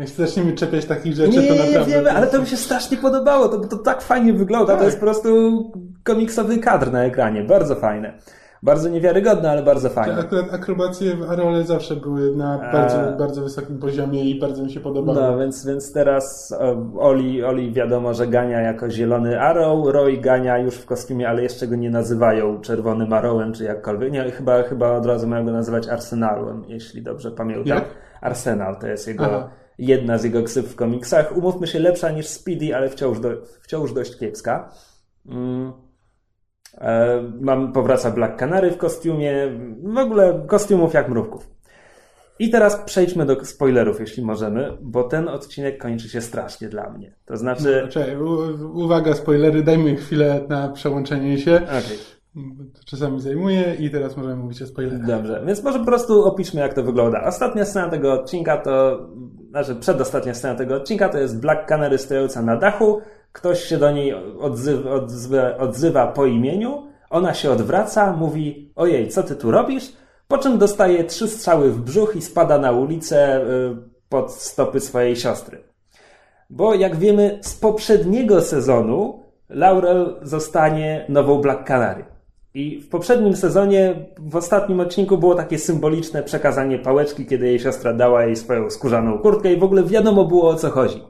Jak się zaczniemy czepiać takich rzeczy, nie, to nie, naprawdę... wiemy, ale to mi się strasznie podobało, to, to tak fajnie wygląda, to Tak. jest po prostu komiksowy kadr na ekranie, bardzo fajne. Bardzo niewiarygodne, ale bardzo fajne. Akurat akrobacje w Arole zawsze były na bardzo, A... bardzo wysokim poziomie i bardzo mi się podobały. No, więc, więc teraz Oli, Oli wiadomo, że gania jako zielony Arrow, Roy gania już w kostiumie, ale jeszcze go nie nazywają czerwonym Arrowem, czy jakkolwiek. Nie, chyba, chyba od razu mają go nazywać Arsenalem, jeśli dobrze pamiętam. Jak? Arsenal to jest jego... Aha jedna z jego ksyw w komiksach. Umówmy się, lepsza niż Speedy, ale wciąż, do, wciąż dość kiepska. Mm. E, mam, powraca Black Canary w kostiumie. W ogóle kostiumów jak mrówków. I teraz przejdźmy do spoilerów, jeśli możemy, bo ten odcinek kończy się strasznie dla mnie. To znaczy. No, czekaj, uwaga, spoilery, dajmy chwilę na przełączenie się. Okay. To czasami zajmuje i teraz możemy mówić o spoilerach. Dobrze, więc może po prostu opiszmy, jak to wygląda. Ostatnia scena tego odcinka to, znaczy przedostatnia scena tego odcinka to jest Black Canary stojąca na dachu. Ktoś się do niej odzywa, po imieniu. Ona się odwraca, mówi: Ojej, co ty tu robisz? Po czym dostaje trzy strzały w brzuch i spada na ulicę y, pod stopy swojej siostry. Bo jak wiemy z poprzedniego sezonu, Laurel zostanie nową Black Canary. I w poprzednim sezonie, w ostatnim odcinku było takie symboliczne przekazanie pałeczki, kiedy jej siostra dała jej swoją skórzaną kurtkę i w ogóle wiadomo było o co chodzi.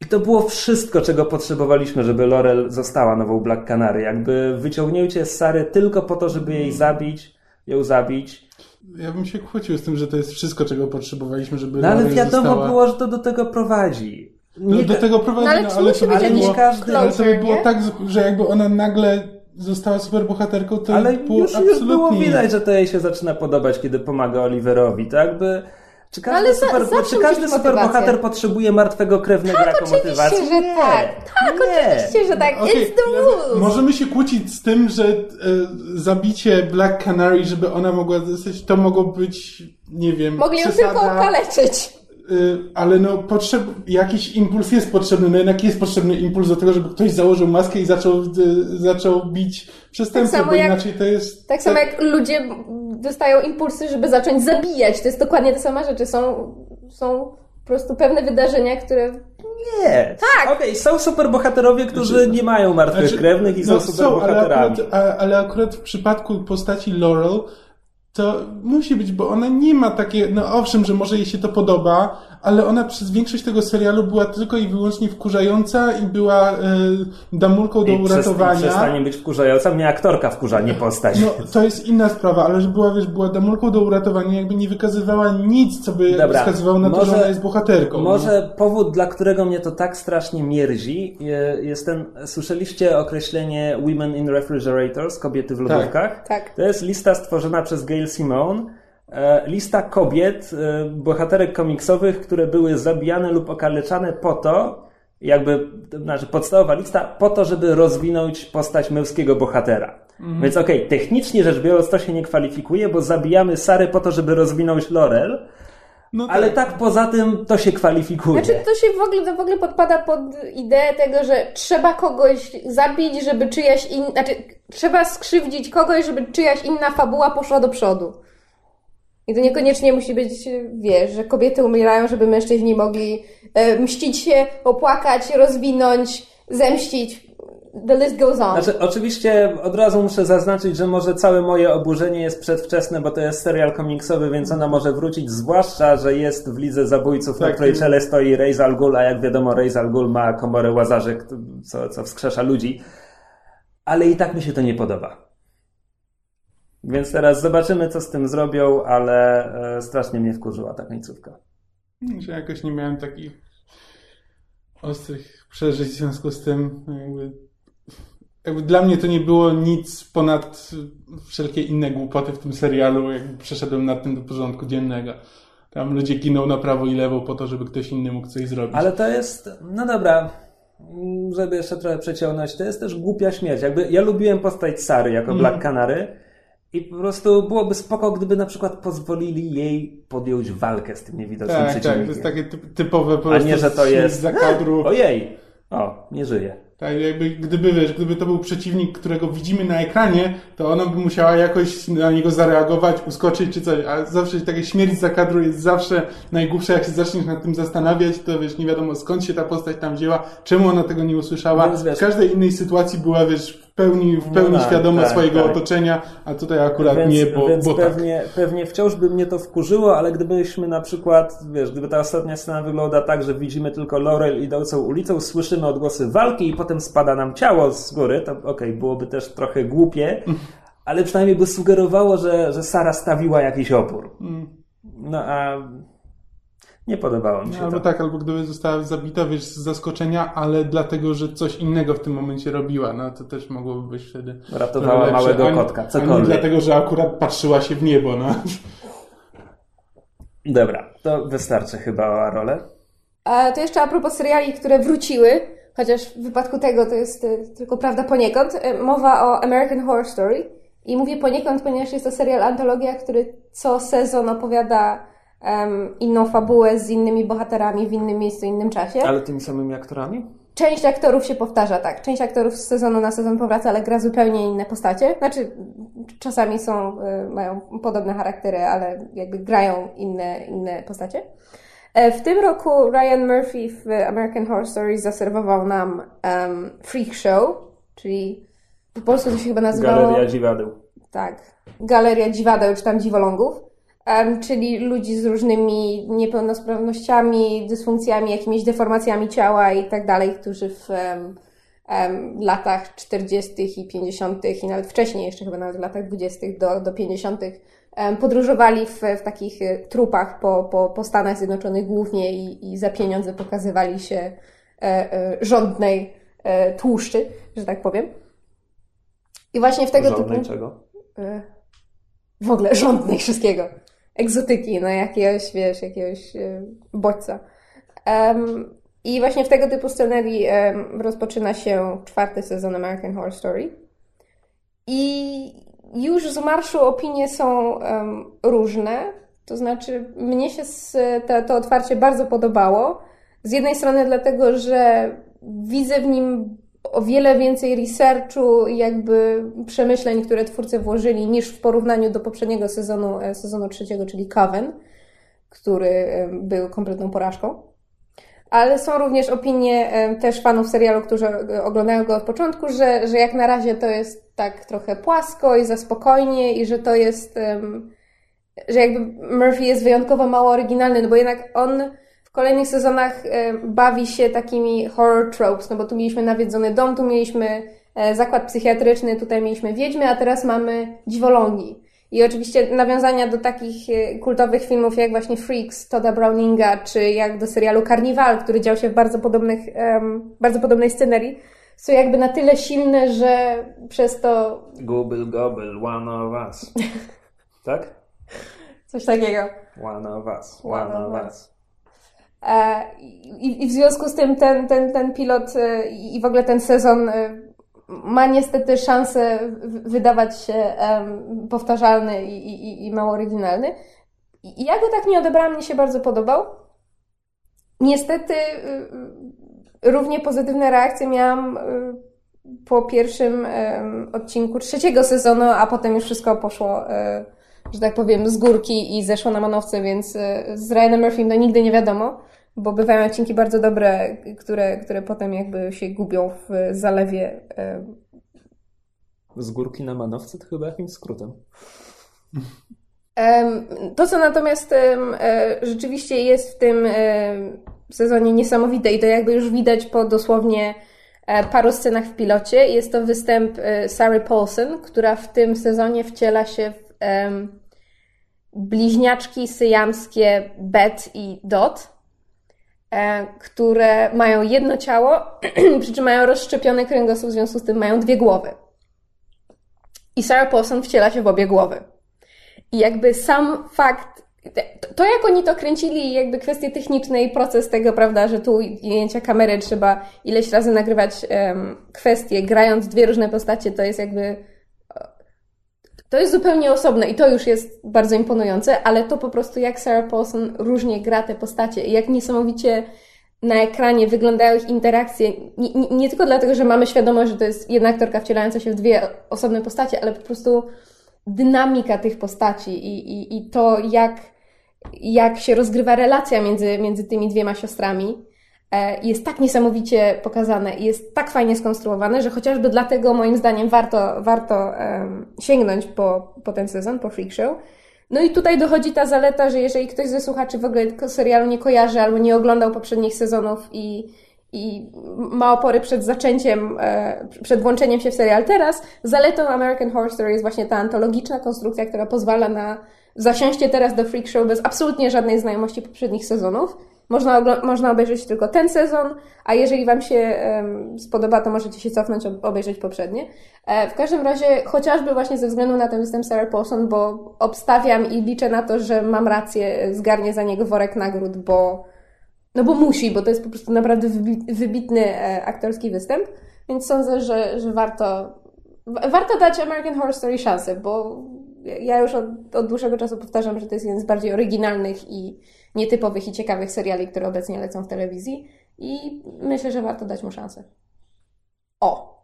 I to było wszystko, czego potrzebowaliśmy, żeby Laurel została nową Black Canary. Jakby wyciągnięcie z Sary tylko po to, żeby jej zabić, ją zabić. Ja bym się kłócił z tym, że to jest wszystko, czego potrzebowaliśmy, żeby No ale wiadomo została... było, że to do tego prowadzi. No, do tego prowadzi, no, ale, no, ale, to by było, każdy, ale to by było tak, że jakby ona nagle została superbohaterką, to Ale było już, absolutnie... już było widać, że to jej się zaczyna podobać, kiedy pomaga Oliverowi, to jakby... Czy no każdy, super, za, czy każdy superbohater potrzebuje martwego krewnego tak, jako motywację? Że nie. tak, tak, nie. oczywiście, że tak. Okay. It's the rules. Możemy się kłócić z tym, że e, zabicie Black Canary, żeby ona mogła zostać, to mogło być, nie wiem, Mogli ją tylko okaleczyć. Y, ale no potrzeb, jakiś impuls jest potrzebny, no jednak jest potrzebny impuls do tego, żeby ktoś założył maskę i zaczął, y, zaczął bić przestępców, tak bo jak, inaczej to jest... Tak, tak samo jak ludzie dostają impulsy, żeby zacząć zabijać, to jest dokładnie te same rzeczy, są, są po prostu pewne wydarzenia, które nie. Tak. Okej, okay, są superbohaterowie, którzy znaczy, nie mają martwych znaczy, krewnych i no, są superbohaterami. Są, ale akurat, ale akurat w przypadku postaci Laurel to musi być, bo ona nie ma takie, no owszem, że może jej się to podoba, ale ona przez większość tego serialu była tylko i wyłącznie wkurzająca i była y, damulką do I uratowania. I przestanie być wkurzająca, mnie aktorka wkurza, nie postać. No, to jest inna sprawa, ale że była, wiesz, była damulką do uratowania, jakby nie wykazywała nic, co by Dobra, wskazywało na może, to, że ona jest bohaterką. Może no. powód, dla którego mnie to tak strasznie mierzi, jest ten, słyszeliście określenie Women in Refrigerators, kobiety w lodówkach? Tak. tak. To jest lista stworzona przez Gail Simone, lista kobiet, e, bohaterek komiksowych, które były zabijane lub okaleczane po to, jakby, znaczy podstawowa lista, po to, żeby rozwinąć postać męskiego bohatera. Mhm. Więc okej, okay, technicznie rzecz biorąc to się nie kwalifikuje, bo zabijamy Sary po to, żeby rozwinąć Laurel, no tak. Ale tak poza tym to się kwalifikuje. Znaczy to się w ogóle, to w ogóle podpada pod ideę tego, że trzeba kogoś zabić, żeby czyjaś inna, znaczy trzeba skrzywdzić kogoś, żeby czyjaś inna fabuła poszła do przodu. I to niekoniecznie musi być, wiesz, że kobiety umierają, żeby mężczyźni mogli e, mścić się, opłakać, rozwinąć, zemścić. The list goes on. Znaczy, oczywiście od razu muszę zaznaczyć, że może całe moje oburzenie jest przedwczesne, bo to jest serial komiksowy, więc ona może wrócić, zwłaszcza, że jest w lidze zabójców, tak, na której czele stoi Ra's al Ghul, a jak wiadomo Ra's al Ghul ma komorę łazarzy, co, co wskrzesza ludzi. Ale i tak mi się to nie podoba. Więc teraz zobaczymy, co z tym zrobią, ale e, strasznie mnie wkurzyła ta końcówka. Że jakoś nie miałem takich ostrych przeżyć w związku z tym. Jakby, jakby dla mnie to nie było nic ponad wszelkie inne głupoty w tym serialu. Jakby przeszedłem nad tym do porządku dziennego. Tam ludzie giną na prawo i lewo po to, żeby ktoś inny mógł coś zrobić. Ale to jest, no dobra, żeby jeszcze trochę przeciągnąć, to jest też głupia śmierć. Jakby ja lubiłem postać Sary jako mm. Black Canary, i po prostu byłoby spoko, gdyby na przykład pozwolili jej podjąć walkę z tym niewidocznym tak, przeciwnikiem. Tak, to jest takie typowe po prostu A nie, że to jest za kadru. Ojej! O, nie żyje. Tak, jakby gdyby, wiesz, gdyby to był przeciwnik, którego widzimy na ekranie, to ona by musiała jakoś na niego zareagować, uskoczyć czy coś, a zawsze takie śmierć za kadru jest zawsze najgłupsza, jak się zaczniesz nad tym zastanawiać, to wiesz, nie wiadomo skąd się ta postać tam wzięła, czemu ona tego nie usłyszała. W każdej innej sytuacji była, wiesz, pełni, w pełni No tak, świadoma tak, swojego tak. otoczenia, a tutaj akurat więc, nie, bo, więc bo tak. pewnie, pewnie wciąż by mnie to wkurzyło, ale gdybyśmy na przykład, wiesz, gdyby ta ostatnia scena wygląda tak, że widzimy tylko Laurel idącą ulicą, słyszymy odgłosy walki i potem spada nam ciało z góry, to okej, byłoby też trochę głupie, ale przynajmniej by sugerowało, że, że Sara stawiła jakiś opór. No a nie podobało mi się Albo to. tak, albo gdyby została zabita, wiesz, z zaskoczenia, ale dlatego, że coś innego w tym momencie robiła, no to też mogłoby być wtedy Ratowała małego A nie- kotka, cokolwiek. dlatego, że akurat patrzyła się w niebo, no. Dobra, to wystarczy chyba o Arole. A to jeszcze a propos seriali, które wróciły, chociaż w wypadku tego to jest e, tylko prawda poniekąd, e, mowa o American Horror Story. I mówię poniekąd, ponieważ jest to serial antologia, który co sezon opowiada em, inną fabułę z innymi bohaterami w innym miejscu, innym czasie. Ale tymi samymi aktorami? Część aktorów się powtarza, tak. Część aktorów z sezonu na sezon powraca, ale gra zupełnie inne postacie. Znaczy, czasami są, y, mają podobne charaktery, ale jakby grają inne, inne postacie. E, W tym roku Ryan Murphy w American Horror Stories zaserwował nam um, Freak Show, czyli po polsku to się chyba nazywało... Galeria Dziwadeł. Tak. Galeria dziwadeł, czy tam dziwolągów. Czyli ludzi z różnymi niepełnosprawnościami, dysfunkcjami, jakimiś deformacjami ciała i tak dalej, którzy w latach 40. i 50. i nawet wcześniej, jeszcze chyba nawet w latach 20. do, do 50. em, podróżowali w, w takich e, trupach po, po, po Stanach Zjednoczonych głównie i, i za pieniądze pokazywali się e, e, rządnej tłuszczy, że tak powiem. I właśnie w tego Żadnej typu czego? w ogóle rządnej wszystkiego. Egzotyki, no jakiegoś, wiesz, jakiegoś y, bodźca. Em, I właśnie w tego typu scenerii em, rozpoczyna się czwarty sezon American Horror Story. I już z marszu opinie są em, różne. To znaczy, mnie się z, to, to otwarcie bardzo podobało. Z jednej strony dlatego, że widzę w nim o wiele więcej researchu i jakby przemyśleń, które twórcy włożyli niż w porównaniu do poprzedniego sezonu, e, sezonu trzeciego, czyli Coven, który e, był kompletną porażką. Ale są również opinie e, też fanów serialu, którzy oglądają go od początku, że, że jak na razie to jest tak trochę płasko i za spokojnie i że to jest, że jakby Murphy jest wyjątkowo mało oryginalny, no bo jednak on kolejnych sezonach e, bawi się takimi horror tropes, no bo tu mieliśmy nawiedzony dom, tu mieliśmy e, zakład psychiatryczny, tutaj mieliśmy wiedźmy, a teraz mamy dziwolągi. I oczywiście nawiązania do takich e, kultowych filmów jak właśnie Freaks, Toda Browninga, czy jak do serialu Carnival, który dział się w bardzo podobnych, bardzo podobnej scenerii, są jakby na tyle silne, że przez to Google Gobble, one of us. tak? coś takiego. One of us, One one of of us. E, I, w związku z tym ten, ten, ten pilot e, i w ogóle ten sezon e, ma niestety szansę wydawać się powtarzalny i, i, i mało oryginalny. I ja go tak nie odebrałam, mnie się bardzo podobał. Niestety y, y, równie pozytywne reakcje miałam y, po pierwszym odcinku trzeciego sezonu, a potem już wszystko poszło, że tak powiem, z górki i zeszło na manowce, więc e, z Ryanem Murphym to nigdy nie wiadomo, bo bywają odcinki bardzo dobre, które, które potem jakby się gubią w zalewie. e, Z górki na manowce to chyba jakimś skrótem. Em, To, co natomiast e, rzeczywiście jest w tym sezonie niesamowite i to jakby już widać po dosłownie paru scenach w pilocie, jest to występ Sary Paulson, która w tym sezonie wciela się w em, bliźniaczki syjamskie Bet i Dot, e, które mają jedno ciało, przy czym mają rozszczepiony kręgosłup, w związku z tym mają dwie głowy. I Sarah Paulson wciela się w obie głowy. I jakby sam fakt, to, jak oni to kręcili, jakby kwestie techniczne i proces tego, prawda, że tu ujęcia kamery trzeba ileś razy nagrywać em, kwestie, grając dwie różne postacie, to jest jakby. To jest zupełnie osobne i to już jest bardzo imponujące, ale to po prostu jak Sarah Paulson różnie gra te postacie i jak niesamowicie na ekranie wyglądają ich interakcje. Nie, nie, nie tylko dlatego, że mamy świadomość, że to jest jedna aktorka wcielająca się w dwie osobne postacie, ale po prostu dynamika tych postaci i, i, i to, jak, jak się rozgrywa relacja między, między tymi dwiema siostrami. E, jest tak niesamowicie pokazane i jest tak fajnie skonstruowane, że chociażby dlatego moim zdaniem warto, warto sięgnąć po, po ten sezon, po Freak Show. No i tutaj dochodzi ta zaleta, że jeżeli ktoś ze słuchaczy w ogóle serialu nie kojarzy albo nie oglądał poprzednich sezonów i, i ma opory przed zaczęciem, e, przed włączeniem się w serial teraz, zaletą American Horror Story jest właśnie ta antologiczna konstrukcja, która pozwala na zasiąście teraz do Freak Show bez absolutnie żadnej znajomości poprzednich sezonów. Można, można obejrzeć tylko ten sezon, a jeżeli Wam się um, spodoba, to możecie się cofnąć, obejrzeć poprzednie. E, w każdym razie, chociażby właśnie ze względu na ten występ Sarah Paulson, bo obstawiam i liczę na to, że mam rację, zgarnie za niego worek nagród, bo no bo musi, bo to jest po prostu naprawdę wybitny e, aktorski występ, więc sądzę, że, że warto, warto dać American Horror Story szansę, bo ja już od, od dłuższego czasu powtarzam, że to jest jeden z bardziej oryginalnych i nietypowych i ciekawych seriali, które obecnie lecą w telewizji i myślę, że warto dać mu szansę. O!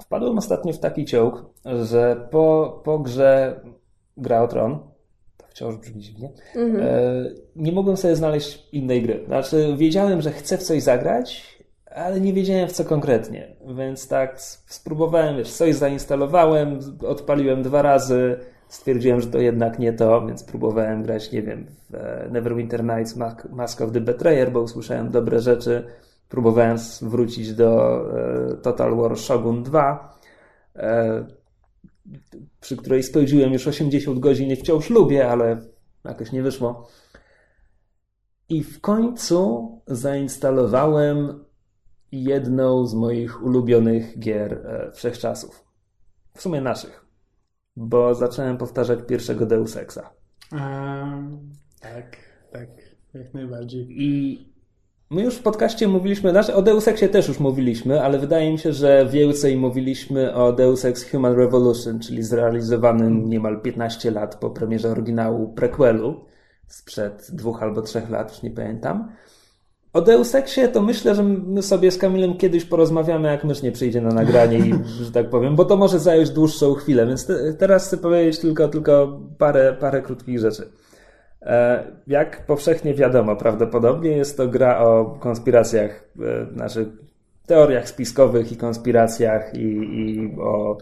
Wpadłem ostatnio w taki ciąg, że po, po grze Gra o Tron, to wciąż brzmi dziwnie, mhm. e, nie mogłem sobie znaleźć innej gry. Znaczy, wiedziałem, że chcę w coś zagrać, ale nie wiedziałem w co konkretnie, więc tak spróbowałem, wiesz, coś zainstalowałem, odpaliłem dwa razy, stwierdziłem, że to jednak nie to, więc próbowałem grać, nie wiem, w e, Neverwinter Nights Mask of the Betrayer, bo usłyszałem dobre rzeczy. Próbowałem wrócić do e, Total War Shogun 2, e, przy której spędziłem już 80 godzin i wciąż lubię, ale jakoś nie wyszło. I w końcu zainstalowałem jedną z moich ulubionych gier wszechczasów. W sumie naszych bo zacząłem powtarzać pierwszego Deus Exa. tak, tak, jak najbardziej. I my już w podcaście mówiliśmy, znaczy o Deus Exie też już mówiliśmy, ale wydaje mi się, że więcej mówiliśmy o Deus Ex Human Revolution, czyli zrealizowanym niemal 15 lat po premierze oryginału prequelu sprzed dwóch albo trzech lat, już nie pamiętam. O Deus Exie to myślę, że my sobie z Kamilem kiedyś porozmawiamy, jak mysz nie przyjdzie na nagranie i, że tak powiem, bo to może zająć dłuższą chwilę, więc te, teraz chcę powiedzieć tylko, tylko parę, parę krótkich rzeczy. E, jak powszechnie wiadomo, prawdopodobnie jest to gra o konspiracjach, e, znaczy teoriach spiskowych i konspiracjach i, i o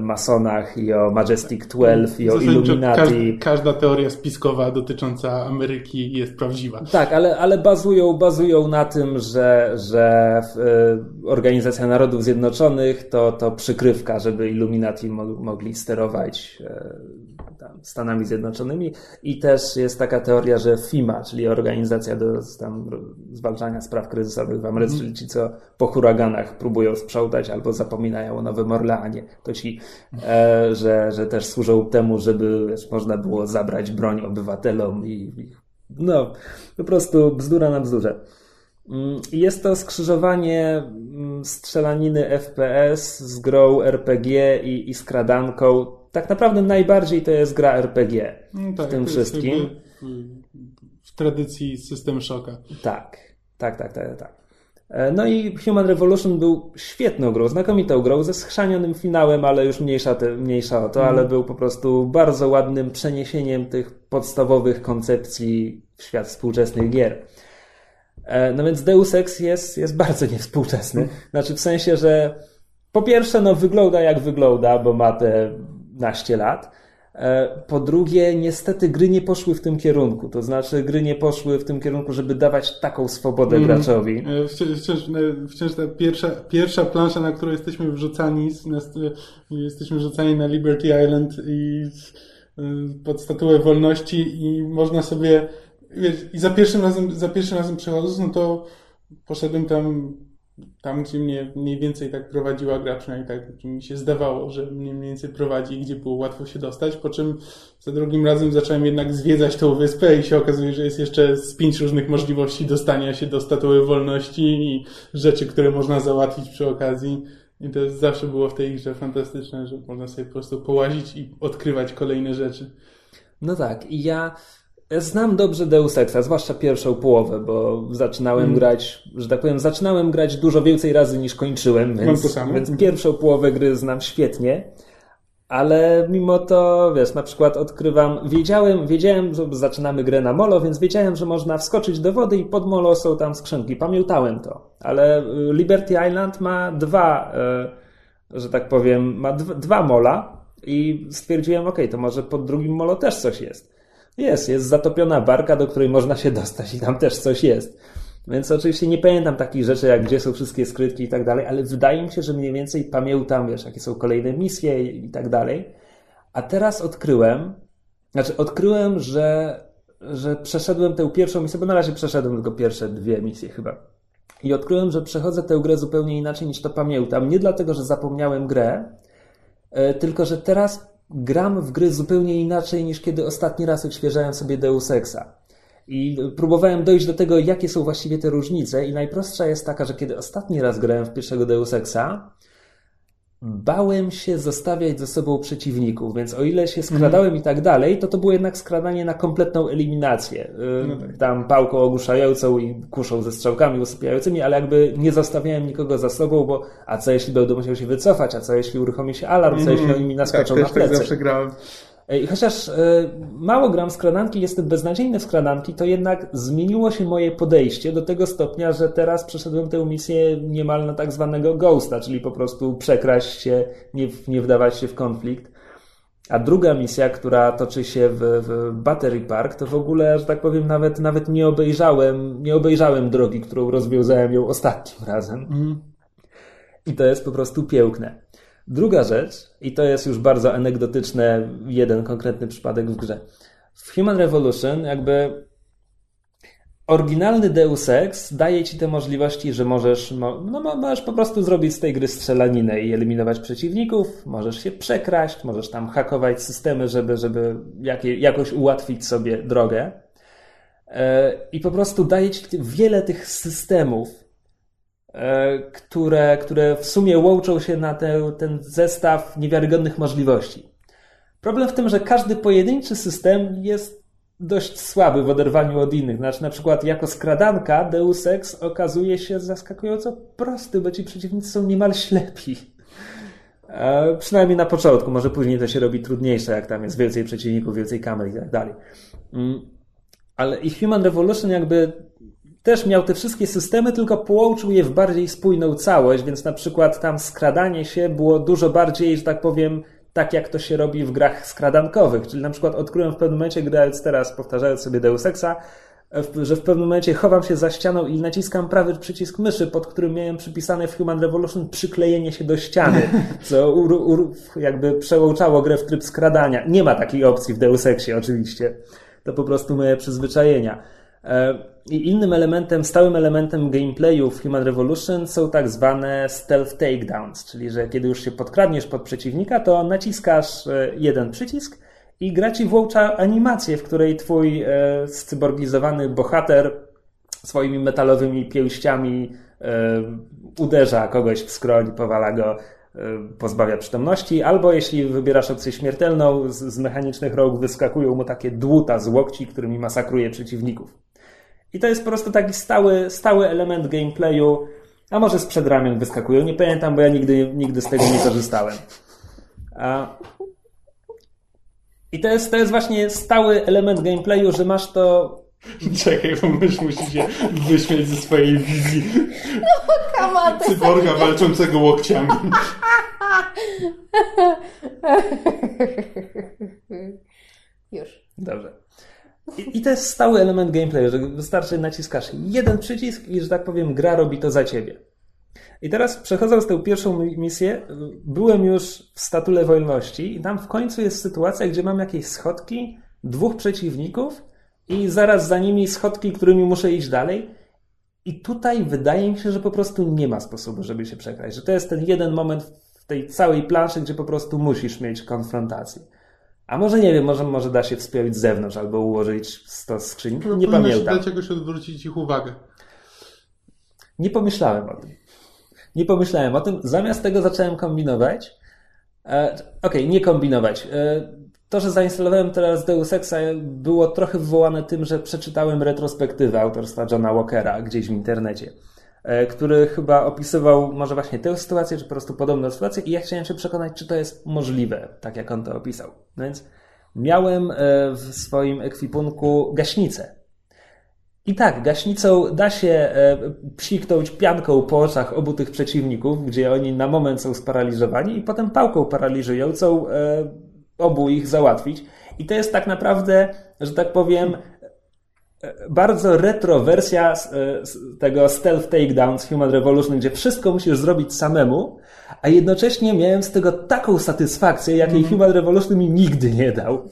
masonach i o Majestic 12 i o Illuminati. każda teoria spiskowa dotycząca Ameryki jest prawdziwa. Tak, ale, ale bazują, bazują na tym, że, że e, Organizacja Narodów Zjednoczonych to, to przykrywka, żeby Illuminati mogli sterować e, Stanami Zjednoczonymi i też jest taka teoria, że FIMA, czyli Organizacja do tam, Zwalczania Spraw Kryzysowych w Ameryce, mm. czyli ci, co po huraganach próbują sprzątać albo zapominają o Nowym Orleanie, to ci, e, że, że też służą temu, żeby wiesz, można było zabrać broń obywatelom i, i no, po prostu bzdura na bzdurze. Mm, jest to skrzyżowanie mm, strzelaniny FPS z grą RPG i, i skradanką tak naprawdę najbardziej to jest gra RPG no tak, w tym wszystkim. W tradycji system szoka. Tak, tak, tak, tak, tak. E, no i Human Revolution był świetną grą, znakomitą grą, ze schrzanionym finałem, ale już mniejsza, te, mniejsza o to, mm. ale był po prostu bardzo ładnym przeniesieniem tych podstawowych koncepcji w świat współczesnych gier. E, no więc Deus Ex jest, jest bardzo niewspółczesny. Znaczy w sensie, że po pierwsze, no wygląda jak wygląda, bo ma te naście lat. E, po drugie, niestety gry nie poszły w tym kierunku. To znaczy, gry nie poszły w tym kierunku, żeby dawać taką swobodę mm. graczowi. E, wciąż, e, wciąż ta pierwsza, pierwsza plansza, na którą jesteśmy wrzucani, jesteśmy wrzucani na Liberty Island i pod statuę wolności i można sobie, wiesz, i za pierwszym razem, za pierwszym razem przechodząc, no to poszedłem tam tam, gdzie mnie mniej więcej tak prowadziła gra, przynajmniej tak mi się zdawało, że mnie mniej więcej prowadzi, gdzie było łatwo się dostać, po czym za drugim razem zacząłem jednak zwiedzać tą wyspę i się okazuje, że jest jeszcze z pięć różnych możliwości dostania się do statuły wolności i rzeczy, które można załatwić przy okazji. I to zawsze było w tej grze fantastyczne, że można sobie po prostu połazić i odkrywać kolejne rzeczy. No tak, i ja Znam dobrze Deus Exa, zwłaszcza pierwszą połowę, bo zaczynałem mm. grać, że tak powiem, zaczynałem grać dużo więcej razy niż kończyłem, więc, więc pierwszą połowę gry znam świetnie. ale mimo to, wiesz, na przykład odkrywam, wiedziałem, wiedziałem, że zaczynamy grę na molo, więc wiedziałem, że można wskoczyć do wody i pod molo są tam skrzynki. Pamiętałem to. Ale y, Liberty Island ma dwa, y, że tak powiem, ma dwa mola i stwierdziłem, ok, to może pod drugim molo też coś jest. Jest, jest zatopiona barka, do której można się dostać i tam też coś jest. Więc oczywiście nie pamiętam takich rzeczy, jak gdzie są wszystkie skrytki i tak dalej, ale wydaje mi się, że mniej więcej pamiętam, wiesz, jakie są kolejne misje i tak dalej. A teraz odkryłem, znaczy odkryłem, że, że przeszedłem tę pierwszą misję, bo na razie przeszedłem tylko pierwsze dwie misje chyba. I odkryłem, że przechodzę tę grę zupełnie inaczej niż to pamiętam. Nie dlatego, że zapomniałem grę, e, tylko że teraz gram w gry zupełnie inaczej niż kiedy ostatni raz odświeżałem sobie Deus Exa. I próbowałem dojść do tego, jakie są właściwie te różnice, i najprostsza jest taka, że kiedy ostatni raz grałem w pierwszego Deus Exa, bałem się zostawiać ze sobą przeciwników, więc o ile się skradałem mm. i tak dalej, to to było jednak skradanie na kompletną eliminację. Y, no tak. Tam pałką ogłuszającą i kuszą ze strzałkami usypiającymi, ale jakby nie zostawiałem nikogo za sobą, bo a co jeśli będę musiał się wycofać, a co jeśli uruchomi się alarm, co jeśli oni mi naskoczą tak, na plecy. Tak zawsze grałem. I chociaż e, mało gram w skradanki, jestem beznadziejny w skradanki, to jednak zmieniło się moje podejście do tego stopnia, że teraz przeszedłem tę misję niemal na tak zwanego ghosta, czyli po prostu przekraść się, nie, nie wdawać się w konflikt. A druga misja, która toczy się w, w Battery Park, to w ogóle, że tak powiem, nawet, nawet nie obejrzałem, nie obejrzałem drogi, którą rozwiązałem ją ostatnim razem. Mm. I to jest po prostu piękne. Druga rzecz, i to jest już bardzo anegdotyczne, jeden konkretny przypadek w grze. W Human Revolution jakby oryginalny Deus Ex daje ci te możliwości, że możesz, no, możesz po prostu zrobić z tej gry strzelaninę i eliminować przeciwników, możesz się przekraść, możesz tam hakować systemy, żeby, żeby jakoś ułatwić sobie drogę. E, I po prostu daje ci wiele tych systemów, które, które w sumie łączą się na te, ten zestaw niewiarygodnych możliwości. Problem w tym, że każdy pojedynczy system jest dość słaby w oderwaniu od innych. Znaczy, na przykład jako skradanka Deus Ex okazuje się zaskakująco prosty, bo ci przeciwnicy są niemal ślepi. E, przynajmniej na początku, może później to się robi trudniejsze, jak tam jest więcej przeciwników, więcej kamer i tak dalej. Mm. Ale i Human Revolution jakby też miał te wszystkie systemy, tylko połączył je w bardziej spójną całość, więc na przykład tam skradanie się było dużo bardziej, że tak powiem, tak jak to się robi w grach skradankowych. Czyli na przykład odkryłem w pewnym momencie, grając teraz, powtarzając sobie Deus Exa, że w pewnym momencie chowam się za ścianą i naciskam prawy przycisk myszy, pod którym miałem przypisane w Human Revolution przyklejenie się do ściany, co ur, ur, jakby przełączało grę w tryb skradania. Nie ma takiej opcji w Deus Exie oczywiście. To po prostu moje przyzwyczajenia. E, I innym elementem, stałym elementem gameplayu w Human Revolution są tak zwane stealth takedowns, czyli że kiedy już się podkradniesz pod przeciwnika, to naciskasz e, jeden przycisk i gra ci włącza animację, w której twój e, scyborgizowany bohater swoimi metalowymi pięściami uderza kogoś w skroń, powala go, pozbawia przytomności, albo jeśli wybierasz opcję śmiertelną, z, z mechanicznych rąk wyskakują mu takie dłuta z łokci, którymi masakruje przeciwników. I to jest po prostu taki stały, stały element gameplayu, a może sprzed ramion wyskakują, nie pamiętam, bo ja nigdy, nigdy z tego nie korzystałem. A... I to jest, to jest właśnie stały element gameplayu, że masz to Czekaj, bo mysz musi się wyśmieć ze swojej wizji no, kamaty. cyborga walczącego łokciami. Już. Dobrze. I, to jest stały element gameplayu, że wystarczy naciskasz jeden przycisk i, że tak powiem, gra robi to za ciebie. I teraz przechodząc tę pierwszą misję, byłem już w statule wolności i tam w końcu jest sytuacja, gdzie mam jakieś schodki, dwóch przeciwników i zaraz za nimi schodki, którymi muszę iść dalej. I tutaj wydaje mi się, że po prostu nie ma sposobu, żeby się przekraść. Że to jest ten jeden moment w tej całej planszy, gdzie po prostu musisz mieć konfrontację. A może nie wiem, może, może da się wspiąć z zewnątrz albo ułożyć 100 skrzyń. No, nie pamiętam. dać jakoś odwrócić ich uwagę. Nie pomyślałem o tym. Nie pomyślałem o tym. Zamiast tego zacząłem kombinować. E, Okej, okay, nie kombinować. E, to, że zainstalowałem teraz Deus Exa było trochę wywołane tym, że przeczytałem retrospektywę autorstwa Johna Walkera gdzieś w internecie. E, który chyba opisywał może właśnie tę sytuację, czy po prostu podobną sytuację i ja chciałem się przekonać, czy to jest możliwe, tak jak on to opisał. No więc miałem e, w swoim ekwipunku gaśnicę. I tak, gaśnicą da się e, psiknąć pianką po oczach obu tych przeciwników, gdzie oni na moment są sparaliżowani i potem pałką paraliżującą obu ich załatwić. I to jest tak naprawdę, że tak powiem, bardzo retro wersja tego stealth takedown z Human Revolution, gdzie wszystko musisz zrobić samemu, a jednocześnie miałem z tego taką satysfakcję, jakiej mm. Human Revolution mi nigdy nie dał.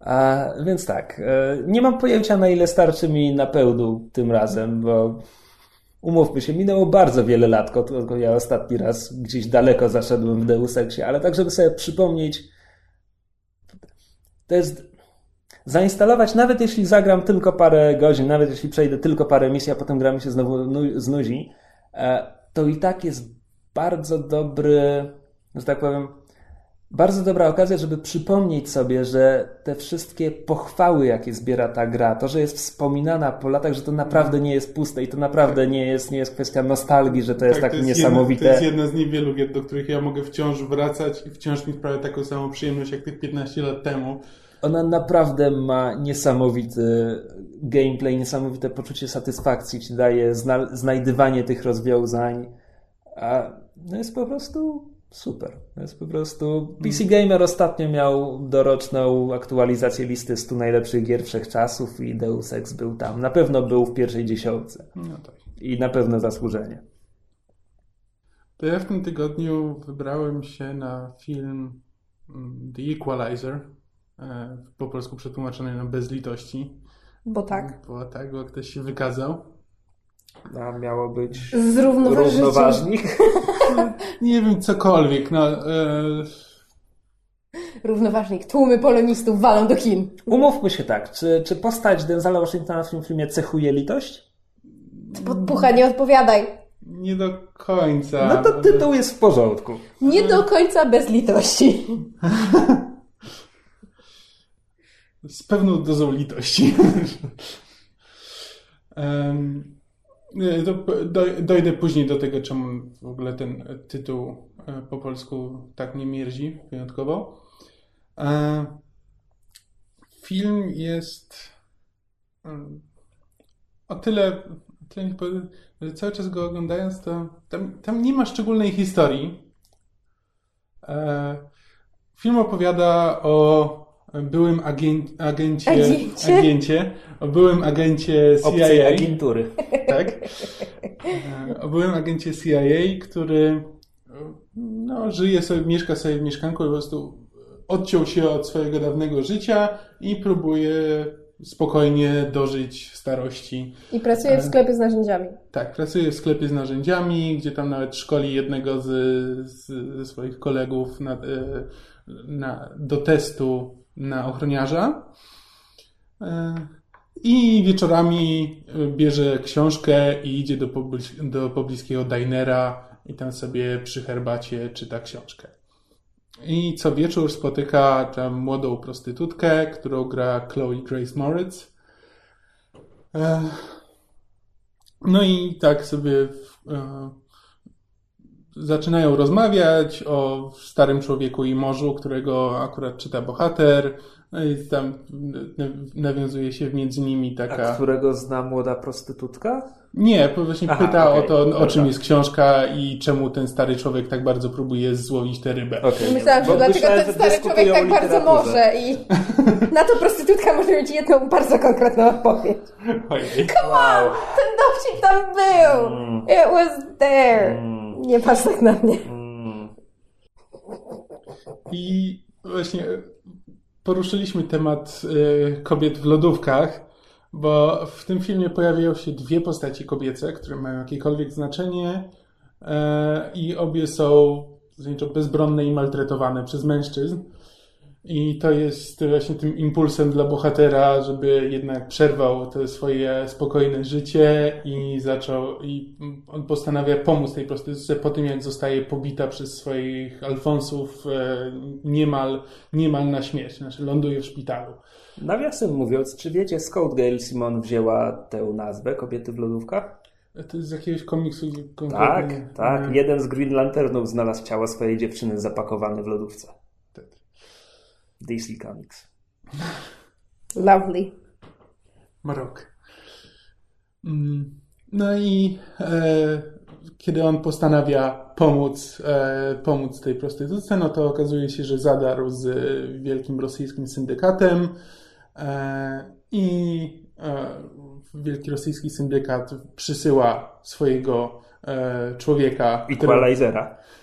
A, więc tak, e, nie mam pojęcia na ile starczy mi na pełnu tym razem, bo umówmy się, minęło bardzo wiele lat, odkąd ja ostatni raz gdzieś daleko zaszedłem w Deus Exie, ale tak, żeby sobie przypomnieć, to jest zainstalować, nawet jeśli zagram tylko parę godzin, nawet jeśli przejdę tylko parę misji, a potem gra mi się znowu znudzi, e, to i tak jest bardzo dobry, że tak powiem, bardzo dobra okazja, żeby przypomnieć sobie, że te wszystkie pochwały, jakie zbiera ta gra, to, że jest wspominana po latach, że to naprawdę nie jest puste i to naprawdę nie jest, nie jest kwestia nostalgii, że to jest tak, tak to jest niesamowite. Jedna, to jest jedna z niewielu gier, do których ja mogę wciąż wracać i wciąż mi sprawia taką samą przyjemność jak tych 15 lat temu. Ona naprawdę ma niesamowity gameplay, niesamowite poczucie satysfakcji, ci daje zna znajdywanie tych rozwiązań. A no jest po prostu super. Jest po prostu. PC Gamer ostatnio miał doroczną aktualizację listy 100 najlepszych gier wszechczasów i Deus Ex był tam. Na pewno był w pierwszej dziesiątce. No tak. I na pewno zasłużenie. To ja w tym tygodniu wybrałem się na film mm, The Equalizer po polsku przetłumaczone na bez litości. Bo tak. Bo tak, bo ktoś się wykazał. A miało być równoważnik. Nie wiem, cokolwiek. No, e... Równoważnik. Tłumy polonistów walą do Chin. Umówmy się tak. Czy, czy postać Denzala Washingtona w tym filmie cechuje litość? Podpucha, nie odpowiadaj. Nie do końca. No to tytuł jest w porządku. Nie do końca bez litości. z pewną dozą litości. Dojdę później do tego, czemu w ogóle ten tytuł e, po polsku tak nie mierzi wyjątkowo. E, film jest o tyle, o tyle że cały czas go oglądając, to tam, tam nie ma szczególnej historii. E, film opowiada o byłym agent, agencie, agencie? agencie, o byłym agencie CIA. Obcej agentury. Tak. O byłym agencie CIA, który no, żyje sobie, mieszka sobie w mieszkanku i po prostu odciął się od swojego dawnego życia i próbuje spokojnie dożyć starości. I pracuje w sklepie z narzędziami. Tak, pracuje w sklepie z narzędziami, gdzie tam nawet szkoli jednego z, z, ze swoich kolegów na, na, do testu na ochroniarza. E, I wieczorami bierze książkę i idzie do, do pobliskiego dinera i tam sobie przy herbacie czyta książkę. I co wieczór spotyka tam młodą prostytutkę, którą gra Chloe Grace Moritz. E, no i tak sobie e, zaczynają rozmawiać o starym człowieku i morzu, którego akurat czyta bohater. No i tam nawiązuje się między nimi taka. A którego zna młoda prostytutka? Nie, właśnie Aha, pyta okay. o to, o czym jest książka i czemu ten stary człowiek tak bardzo próbuje złowić tę rybę. Okay. Myślałam, że dlaczego ten stary człowiek tak bardzo może i na to prostytutka może mieć jedną bardzo konkretną odpowiedź. Ojej. Come on! Wow. Ten dowcip tam był! Mm. It was there! Nie patrz tak na mnie. Mm. I właśnie poruszyli,śmy temat y, kobiet w lodówkach, bo w tym filmie pojawiają się dwie postaci kobiece, które mają jakiekolwiek znaczenie y, i obie są zasadniczo bezbronne i maltretowane przez mężczyzn. I to jest właśnie tym impulsem dla bohatera, żeby jednak przerwał to swoje spokojne życie i zaczął, i on postanawia pomóc tej prostytutce po tym, jak zostaje pobita przez swoich alfonsów e, niemal, niemal na śmierć, znaczy ląduje w szpitalu. Nawiasem mówiąc, czy wiecie skąd Gail Simon wzięła tę nazwę Kobiety w lodówkach? To jest z jakiegoś komiksu Tak, konkretnie. tak. Jeden z Green Lanternów znalazł ciało swojej dziewczyny zapakowane w lodówce. DC Comics. Lovely. Marok. Mm, No i e, kiedy on postanawia pomóc, e, pomóc tej prostytutce, no to okazuje się, że zadarł z wielkim rosyjskim syndykatem e, i e, wielki rosyjski syndykat przysyła swojego e, człowieka, który- Equalizera. e,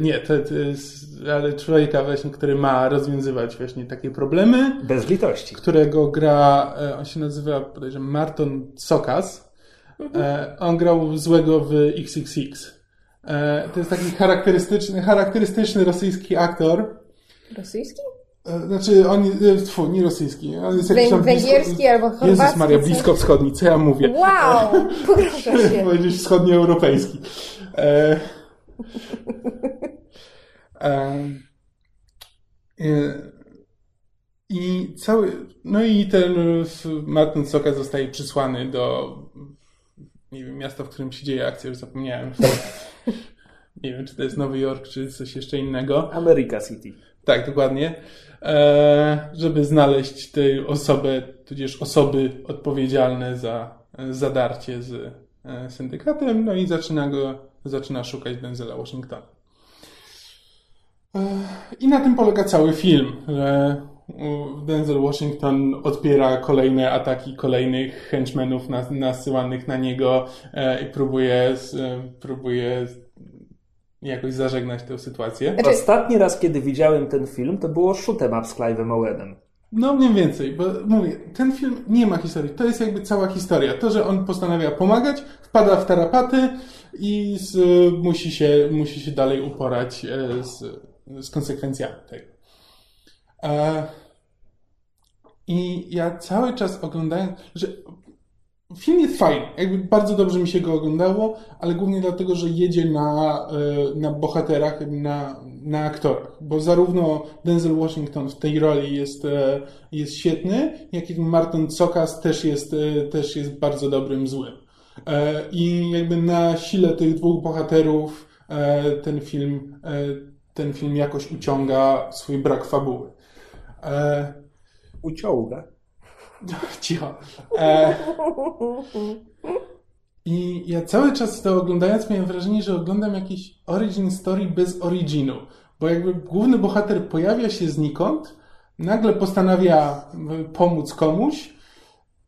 nie, to, to jest, ale człowieka właśnie, który ma rozwiązywać właśnie takie problemy Bez litości. którego gra, e, on się nazywa, podejrzewam, Marton Sokas. E, On grał złego w XXX. E, To jest taki charakterystyczny, charakterystyczny rosyjski aktor. Rosyjski? E, Znaczy, on, e, tfu, nie rosyjski. On jest jakiś Wę- tam węgierski blisko, albo chorwacki? Jezus Maria, blisko wschodni, co ja mówię? Wow! Poraża się. Powiedzieć wschodnioeuropejski. E, e, e, I cały, no i ten Martin Soka zostaje przysłany do nie wiem, miasta, w którym się dzieje akcja, już zapomniałem. Nie wiem, czy to jest Nowy Jork, czy coś jeszcze innego. America City. Tak, dokładnie. E, żeby znaleźć tę osobę, tudzież osoby odpowiedzialne za zadarcie z e, syndykatem, no i zaczyna go, zaczyna szukać Denzela Washingtona. I na tym polega cały film, że Denzel Washington odpiera kolejne ataki kolejnych henchmenów nas, nasyłanych na niego e, i próbuje, e, próbuje jakoś zażegnać tę sytuację. Znaczy- Ostatni raz, kiedy widziałem ten film, to było shoot'em up z Clive'em Owenem. No mniej więcej, bo mówię, ten film nie ma historii. To jest jakby cała historia. To, że on postanawia pomagać, wpada w tarapaty i z, musi, się, musi się dalej uporać e, z, z konsekwencjami tego. E, I ja cały czas oglądałem, że film jest fajny, jakby bardzo dobrze mi się go oglądało, ale głównie dlatego, że jedzie na, e, na bohaterach, na, na aktorach, bo zarówno Denzel Washington w tej roli jest, e, jest świetny, jak i Martin Cokas też jest, e, też jest bardzo dobrym złym. I jakby na sile tych dwóch bohaterów ten film, ten film jakoś uciąga swój brak fabuły. Uciąga. Cicho. E, I ja cały czas to oglądając miałem wrażenie, że oglądam jakiś origin story bez originu. Bo jakby główny bohater pojawia się znikąd, nagle postanawia pomóc komuś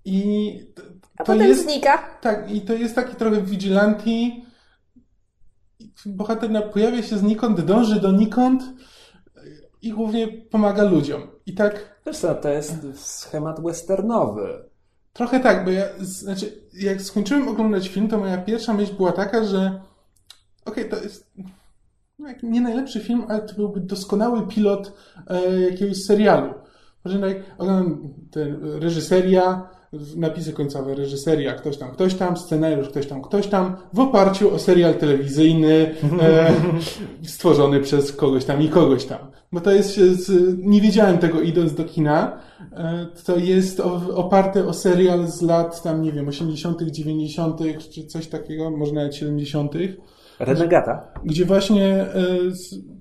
i t- A to potem jest... znika. Tak, i to jest taki trochę vigilanti. Bohater pojawia się znikąd, dąży donikąd i głównie pomaga ludziom. I tak Wiesz co, to jest schemat westernowy. Trochę tak, bo ja, znaczy, jak skończyłem oglądać film, to moja pierwsza myśl była taka, że okej, to jest no, nie najlepszy film, ale to byłby doskonały pilot e, jakiegoś serialu. Może tak, oglądam ten, reżyseria, napisy końcowe, reżyseria, ktoś tam, ktoś tam, scenariusz, ktoś tam, ktoś tam, w oparciu o serial telewizyjny e, stworzony przez kogoś tam i kogoś tam. Bo to jest, z, nie wiedziałem tego idąc do kina, e, to jest oparte o serial z lat tam, nie wiem, 80., 90., czy coś takiego, może nawet 70., Renegata. gdzie właśnie, e,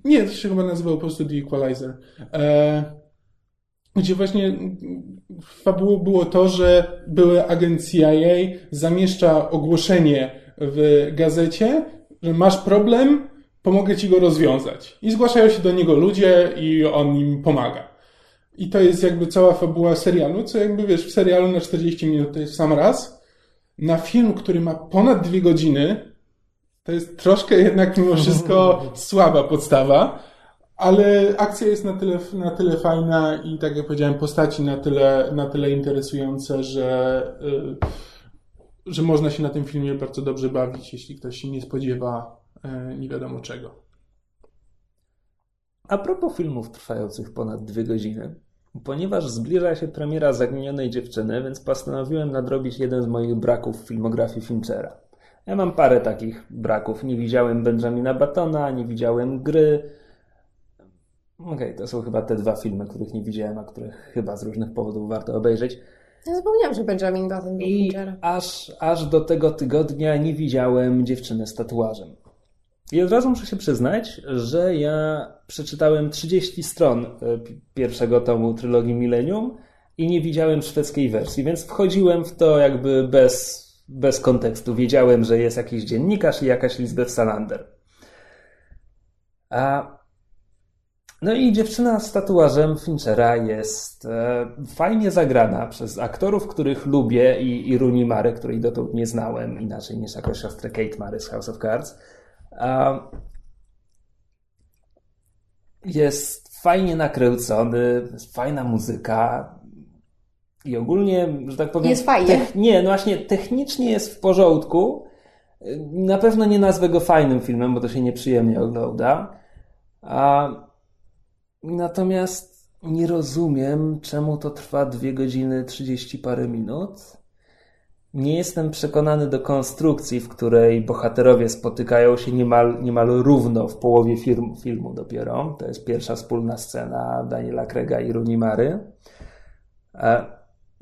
nie, to się chyba nazywał po prostu The Equalizer, e, gdzie właśnie fabułą było to, że były agent CIA zamieszcza ogłoszenie w gazecie, że masz problem, pomogę ci go rozwiązać. I zgłaszają się do niego ludzie i on im pomaga. I to jest jakby cała fabuła serialu, co jakby wiesz, w serialu na 40 minut to jest sam raz. Na film, który ma ponad dwie godziny, to jest troszkę jednak mimo wszystko słaba podstawa, ale akcja jest na tyle, na tyle fajna i tak jak powiedziałem, postaci na tyle, na tyle interesujące, że, y, że można się na tym filmie bardzo dobrze bawić, jeśli ktoś się nie spodziewa y, nie wiadomo czego. A propos filmów trwających ponad dwie godziny, ponieważ zbliża się premiera Zaginionej Dziewczyny, więc postanowiłem nadrobić jeden z moich braków w filmografii Finchera. Ja mam parę takich braków. Nie widziałem Benjamina Batona, nie widziałem gry. Okej, okay, to są chyba te dwa filmy, których nie widziałem, a których chyba z różnych powodów warto obejrzeć. Ja zapomniałam, że Benjamin Button był I aż, aż do tego tygodnia nie widziałem dziewczyny z tatuażem. I od razu muszę się przyznać, że ja przeczytałem 30 stron e, pierwszego tomu trylogii Millennium i nie widziałem szwedzkiej wersji, więc wchodziłem w to jakby bez, bez kontekstu. Wiedziałem, że jest jakiś dziennikarz i jakaś Lisbeth Salander. A no i dziewczyna z tatuażem Finchera jest e, fajnie zagrana przez aktorów, których lubię i, i Rooney Mary, której dotąd nie znałem inaczej niż jako siostrę Kate Mary z House of Cards. E, jest fajnie nakręcony, jest fajna muzyka i ogólnie, że tak powiem... Jest fajnie. nie, no właśnie technicznie jest w porządku. Na pewno nie nazwę go fajnym filmem, bo to się nieprzyjemnie ogląda. A Natomiast nie rozumiem, czemu to trwa 2 godziny 30 parę minut. Nie jestem przekonany do konstrukcji, w której bohaterowie spotykają się niemal, niemal równo w połowie film, filmu dopiero. To jest pierwsza wspólna scena Daniela Krega i Rooney Mary. E,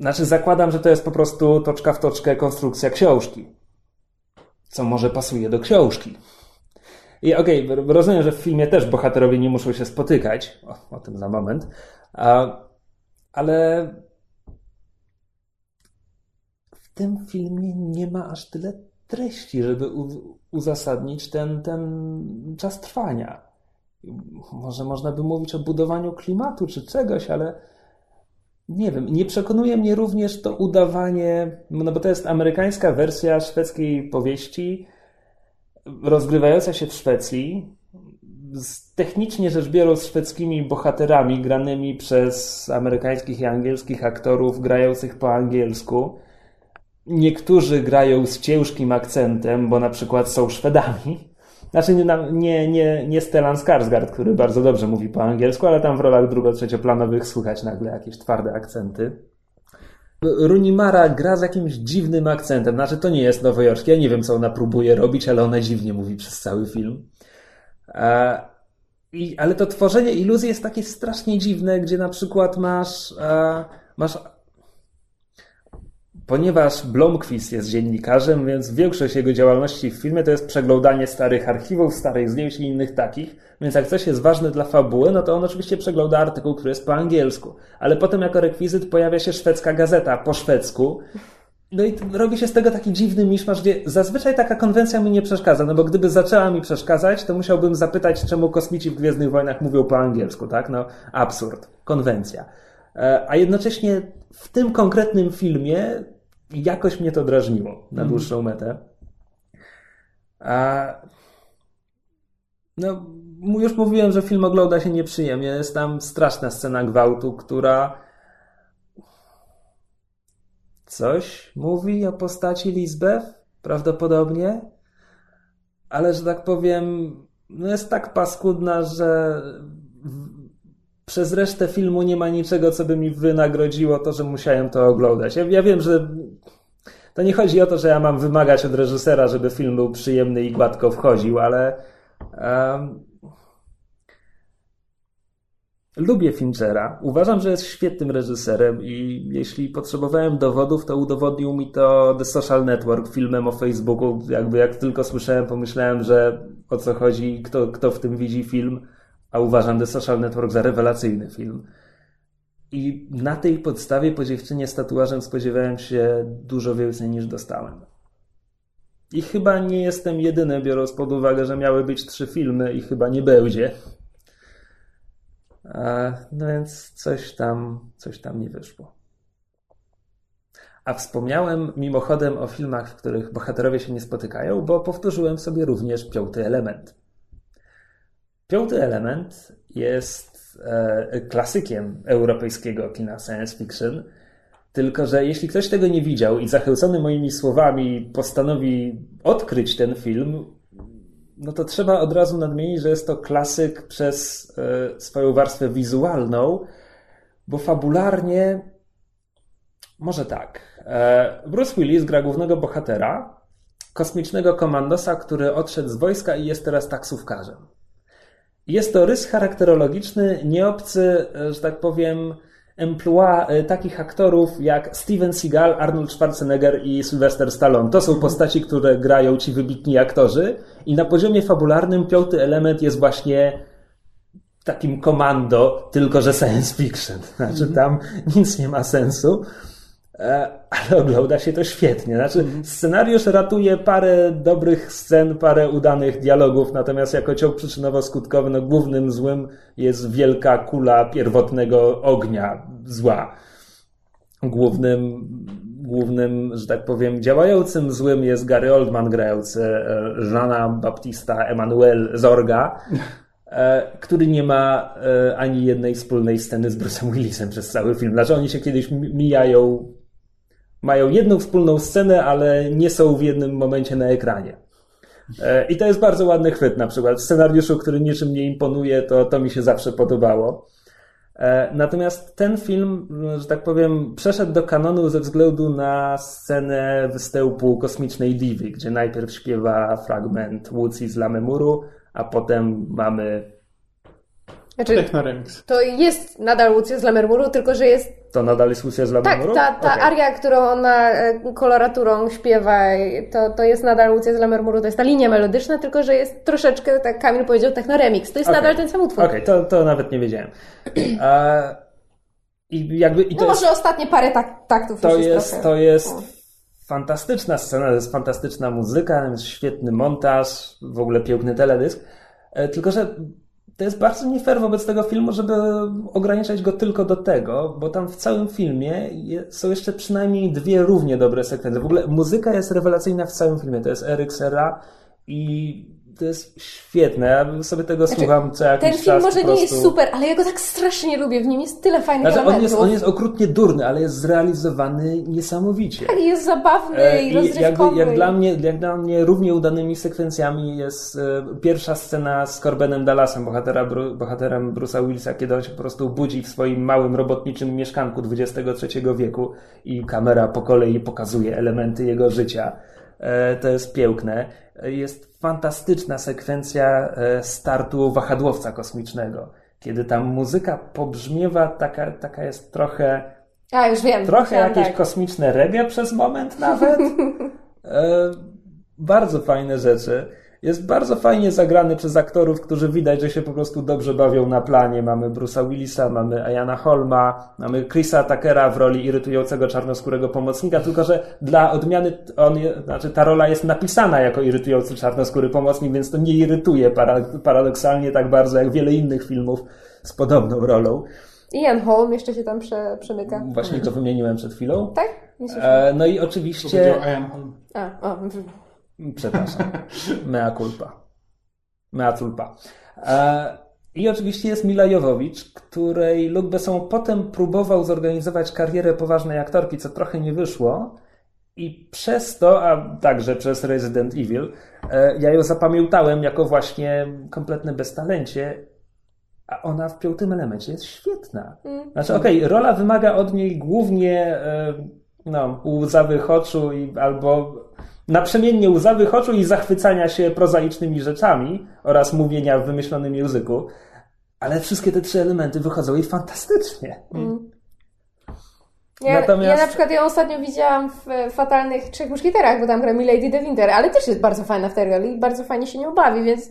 znaczy, zakładam, że to jest po prostu toczka w toczkę konstrukcja książki. Co może pasuje do książki. I okej, okay, rozumiem, że w filmie też bohaterowie nie muszą się spotykać. O, o tym za moment. A, ale w tym filmie nie ma aż tyle treści, żeby uzasadnić ten, ten czas trwania. Może można by mówić o budowaniu klimatu czy czegoś, ale nie wiem. Nie przekonuje mnie również to udawanie, no bo to jest amerykańska wersja szwedzkiej powieści rozgrywająca się w Szwecji, z, technicznie rzecz biorąc szwedzkimi bohaterami granymi przez amerykańskich i angielskich aktorów grających po angielsku. Niektórzy grają z ciężkim akcentem, bo na przykład są Szwedami. Znaczy nie, nie, nie, nie Stellan Skarsgård, który bardzo dobrze mówi po angielsku, ale tam w rolach drugo-trzecioplanowych słychać nagle jakieś twarde akcenty. Runimara gra z jakimś dziwnym akcentem. Znaczy, to nie jest nowojorskie. Ja nie wiem, co ona próbuje robić, ale ona dziwnie mówi przez cały film. E, i, ale to tworzenie iluzji jest takie strasznie dziwne, gdzie na przykład masz, e, masz Ponieważ Blomqvist jest dziennikarzem, więc większość jego działalności w filmie to jest przeglądanie starych archiwów, starych zdjęć i innych takich. Więc jak coś jest ważne dla fabuły, no to on oczywiście przegląda artykuł, który jest po angielsku. Ale potem jako rekwizyt pojawia się szwedzka gazeta po szwedzku. No i robi się z tego taki dziwny miszmasz, gdzie zazwyczaj taka konwencja mi nie przeszkadza, no bo gdyby zaczęła mi przeszkadzać, to musiałbym zapytać, czemu kosmici w Gwiezdnych Wojnach mówią po angielsku, tak? No, absurd. Konwencja. E, a jednocześnie w tym konkretnym filmie jakoś mnie to drażniło na mhm. dłuższą metę. A no, już mówiłem, że film ogląda się nieprzyjemnie. Jest tam straszna scena gwałtu, która coś mówi o postaci Lisbeth, prawdopodobnie, ale że tak powiem, no jest tak paskudna, że przez resztę filmu nie ma niczego, co by mi wynagrodziło to, że musiałem to oglądać. Ja, ja wiem, że to nie chodzi o to, że ja mam wymagać od reżysera, żeby film był przyjemny i gładko wchodził, ale um, lubię Finchera. Uważam, że jest świetnym reżyserem i jeśli potrzebowałem dowodów, to udowodnił mi to The Social Network filmem o Facebooku. Jakby jak tylko słyszałem, pomyślałem, że o co chodzi, kto, kto w tym widzi film a uważam The Social Network za rewelacyjny film. I na tej podstawie po dziewczynie z tatuażem spodziewałem się dużo więcej niż dostałem. I chyba nie jestem jedyny, biorąc pod uwagę, że miały być trzy filmy i chyba nie będzie. No więc coś tam, coś tam nie wyszło. A wspomniałem mimochodem o filmach, w których bohaterowie się nie spotykają, bo powtórzyłem sobie również piąty element. Piąty element jest e, klasykiem europejskiego kina science fiction. Tylko, że jeśli ktoś tego nie widział i zachęcony moimi słowami postanowi odkryć ten film, no to trzeba od razu nadmienić, że jest to klasyk przez e, swoją warstwę wizualną, bo fabularnie może tak. E, Bruce Willis gra głównego bohatera, kosmicznego komandosa, który odszedł z wojska i jest teraz taksówkarzem. Jest to rys charakterologiczny, nieobcy, e, że tak powiem, emploi e, takich aktorów jak Steven Seagal, Arnold Schwarzenegger i Sylvester Stallone. To są postaci, które grają ci wybitni aktorzy i na poziomie fabularnym piąty element jest właśnie takim komando, tylko że science fiction. Znaczy tam nic nie ma sensu. E, ale ogląda się to świetnie. Znaczy, scenariusz ratuje parę dobrych scen, parę udanych dialogów, natomiast jako ciąg przyczynowo-skutkowy, no głównym złym jest wielka kula pierwotnego ognia zła. Głównym, głównym, że tak powiem, działającym złym jest Gary Oldman grający e, Jeana Baptista Emanuel Zorga, e, który nie ma ani jednej wspólnej sceny z Bruce'em Willisem przez cały film. Znaczy oni się kiedyś mijają mają jedną wspólną scenę, ale nie są w jednym momencie na ekranie. E, I to jest bardzo ładny chwyt, na przykład w scenariuszu, który niczym nie imponuje, to, to mi się zawsze podobało. E, natomiast ten film, że tak powiem, przeszedł do kanonu ze względu na scenę występu kosmicznej Divi, gdzie najpierw śpiewa fragment Łucji z Lamemuru, a potem mamy znaczy, Technoremix. To jest nadal Łucja z Lamermuru, tylko że jest... To nadal jest Łucja z Lamermuru? Tak, ta, ta okay. aria, którą ona e, koloraturą śpiewa, to, to jest nadal Łucja z Lamermuru, to jest ta linia melodyczna, tylko że jest troszeczkę, tak Kamil powiedział, technoremix. To jest okay. nadal ten sam utwór. Okej, okay, to, to nawet nie wiedziałem. A, i jakby, i to no jest, może ostatnie parę tak, taktów to jest, jest To jest fantastyczna scena, to jest fantastyczna muzyka, jest świetny montaż, w ogóle piękny teledysk, e, tylko że to jest bardzo nie fair wobec tego filmu, żeby ograniczać go tylko do tego, bo tam w całym filmie są jeszcze przynajmniej dwie równie dobre sekwencje. W ogóle muzyka jest rewelacyjna w całym filmie. To jest Eric Serra i to jest świetne. Ja sobie tego znaczy, słucham co jakiś czas. Ten film może nie jest super, ale ja go tak strasznie lubię. W nim jest tyle fajnych znaczy, elementów. On jest, on jest okrutnie durny, ale jest zrealizowany niesamowicie. Tak, jest zabawny e, i rozrywkowy. Jak dla, mnie, jak dla mnie równie udanymi sekwencjami jest e, pierwsza scena z Corbenem Dallasem, bohatera, bru, bohaterem Bruce'a Willisa, kiedy on się po prostu budzi w swoim małym robotniczym mieszkanku XXIII wieku i kamera po kolei pokazuje elementy jego życia. E, to jest piękne. Jest fantastyczna sekwencja e, startu wahadłowca kosmicznego, kiedy tam muzyka pobrzmiewa, taka, taka jest trochę. A, już wiem. Trochę jakieś tak. kosmiczne reggae przez moment nawet. E, bardzo fajne rzeczy. Jest bardzo fajnie zagrany przez aktorów, którzy widać, że się po prostu dobrze bawią na planie. Mamy Bruce'a Willisa, mamy Ayana Holma, mamy Chrisa Tuckera w roli irytującego czarnoskórego pomocnika, tylko że dla odmiany on, znaczy ta rola jest napisana jako irytujący czarnoskóry pomocnik, więc to nie irytuje paradoksalnie tak bardzo jak wiele innych filmów z podobną rolą. Ian Holm jeszcze się tam prze, przemyka. Właśnie to wymieniłem przed chwilą. Tak? E, no i oczywiście... Ian Holm. A, o. Przepraszam. Mea culpa. Mea culpa. E, I oczywiście jest Mila Jowowicz, której Luc Besson potem próbował zorganizować karierę poważnej aktorki, co trochę nie wyszło. I przez to, a także przez Resident Evil, e, ja ją zapamiętałem jako właśnie kompletne beztalencie, a ona w piątym elemencie jest świetna. Mm. Znaczy, okej, okay, rola wymaga od niej głównie e, no, łzawych oczu i, albo naprzemiennie łzawych oczu i zachwycania się prozaicznymi rzeczami oraz mówienia w wymyślonym języku. Ale wszystkie te trzy elementy wychodzą jej fantastycznie. Mm. Ja, Natomiast... ja na przykład ją ostatnio widziałam w Fatalnych Trzech Muszkieterach, bo tam gra Milady de Winter, ale też jest bardzo fajna w tej roli i bardzo fajnie się nią bawi, więc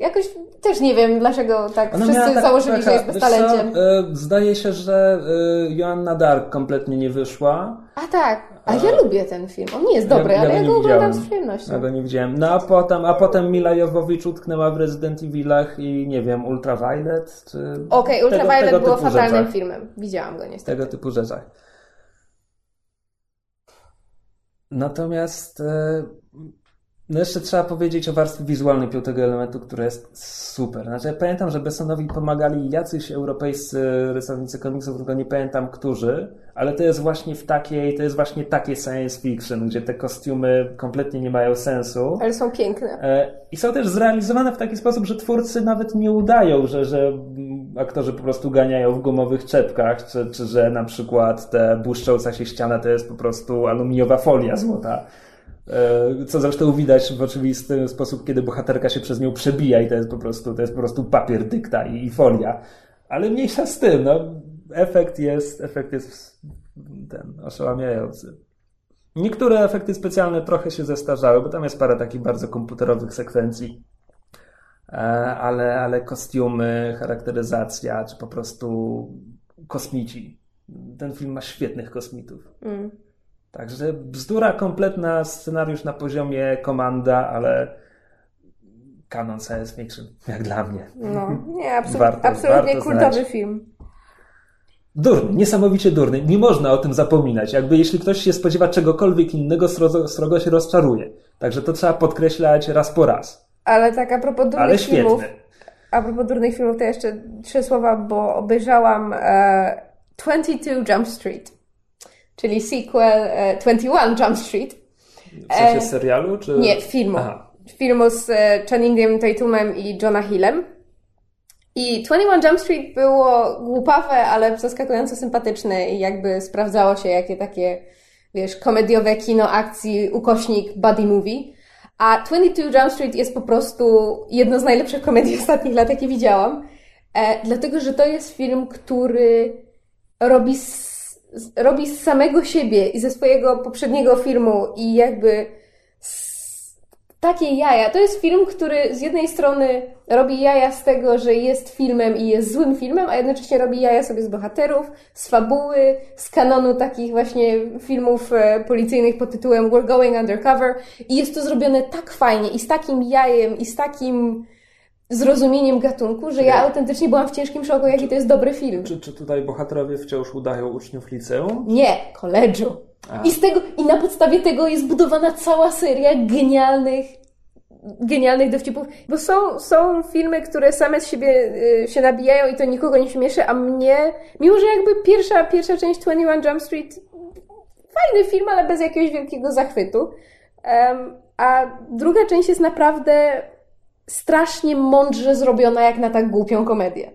jakoś też nie wiem, dlaczego tak Ona wszyscy tak, założyli, taka, że jest beztalenciem. Co, e, zdaje się, że e, Joanna Dark kompletnie nie wyszła. A tak, a ja lubię ten film. On nie jest dobry, ja, ale ja, ja go oglądam z przyjemnością. Ja go nie widziałem. No a potem, a potem Mila Jowowicz utknęła w Resident Evilach i nie wiem, Ultraviolet? Czy... Okej, okay, Ultraviolet tego, tego było fatalnym rzeczach. filmem. Widziałam go niestety. Tego typu rzeczach. Natomiast e, No jeszcze trzeba powiedzieć o warstwie wizualnej piątego elementu, która jest super. Znaczy, ja pamiętam, że Bessonowi pomagali jacyś europejscy rysownicy komiksów, tylko nie pamiętam którzy, ale to jest właśnie w takiej, to jest właśnie takie science fiction, gdzie te kostiumy kompletnie nie mają sensu. Ale są piękne. E, I są też zrealizowane w taki sposób, że twórcy nawet nie udają, że, że aktorzy po prostu ganiają w gumowych czepkach, czy, czy że na przykład ta błyszcząca się ściana to jest po prostu aluminiowa folia złota. E, co zresztą widać w oczywisty sposób, kiedy bohaterka się przez nią przebija i to jest po prostu, to jest po prostu papier dykta i, i folia. Ale mniejsza z tym, no, efekt jest, efekt jest ten oszałamiający. Niektóre efekty specjalne trochę się zestarzały, bo tam jest parę takich bardzo komputerowych sekwencji, e, ale, ale kostiumy, charakteryzacja, czy po prostu kosmici. Ten film ma świetnych kosmitów. Mm. Także bzdura kompletna, scenariusz na poziomie komanda, ale kanon science fiction, jak dla mnie. No, nie, absolut, warto, absolutnie warto kultowy znać. film. Durny, niesamowicie durny. Nie można o tym zapominać. Jakby jeśli ktoś się spodziewa czegokolwiek innego, srogo, srogo się rozczaruje. Także to trzeba podkreślać raz po raz. Ale tak a propos durnych Ale filmów. A propos durnych filmów, to jeszcze trzy słowa, bo obejrzałam e, 22 Jump Street czyli sequel e, 21 Jump Street. W sensie e, serialu? Czy... Nie, filmu. Aha. Filmu z e, Channingiem Tatumem i Johna Hillem. I 21 Jump Street było głupawe, ale zaskakująco sympatyczne i jakby sprawdzało się, jakie takie, wiesz, komediowe kino akcji, ukośnik buddy movie. A 22 Jump Street jest po prostu jedno z najlepszych komedii ostatnich lat, jakie widziałam. E, dlatego, że to jest film, który robi robi z samego siebie i ze swojego poprzedniego filmu i jakby takie jaja. To jest film, który z jednej strony robi jaja z tego, że jest filmem i jest złym filmem, a jednocześnie robi jaja sobie z bohaterów, z fabuły, z kanonu takich właśnie filmów e, policyjnych pod tytułem We're Going Undercover i jest to zrobione tak fajnie i z takim jajem i z takim zrozumieniem gatunku, że ja autentycznie byłam w ciężkim szoku, jaki to jest dobry film. Czy, czy tutaj bohaterowie wciąż udają uczniów liceum? Nie, koledżu. I, z tego, I na podstawie tego jest budowana cała seria genialnych genialnych dowcipów, bo są, są filmy, które same z siebie y, się nabijają i to nikogo nie śmieszy, a mnie, mimo że jakby pierwsza, pierwsza część 21 Jump Street fajny film, ale bez jakiegoś wielkiego zachwytu. Um, a druga część jest naprawdę strasznie mądrze zrobiona jak na tak głupią komedię.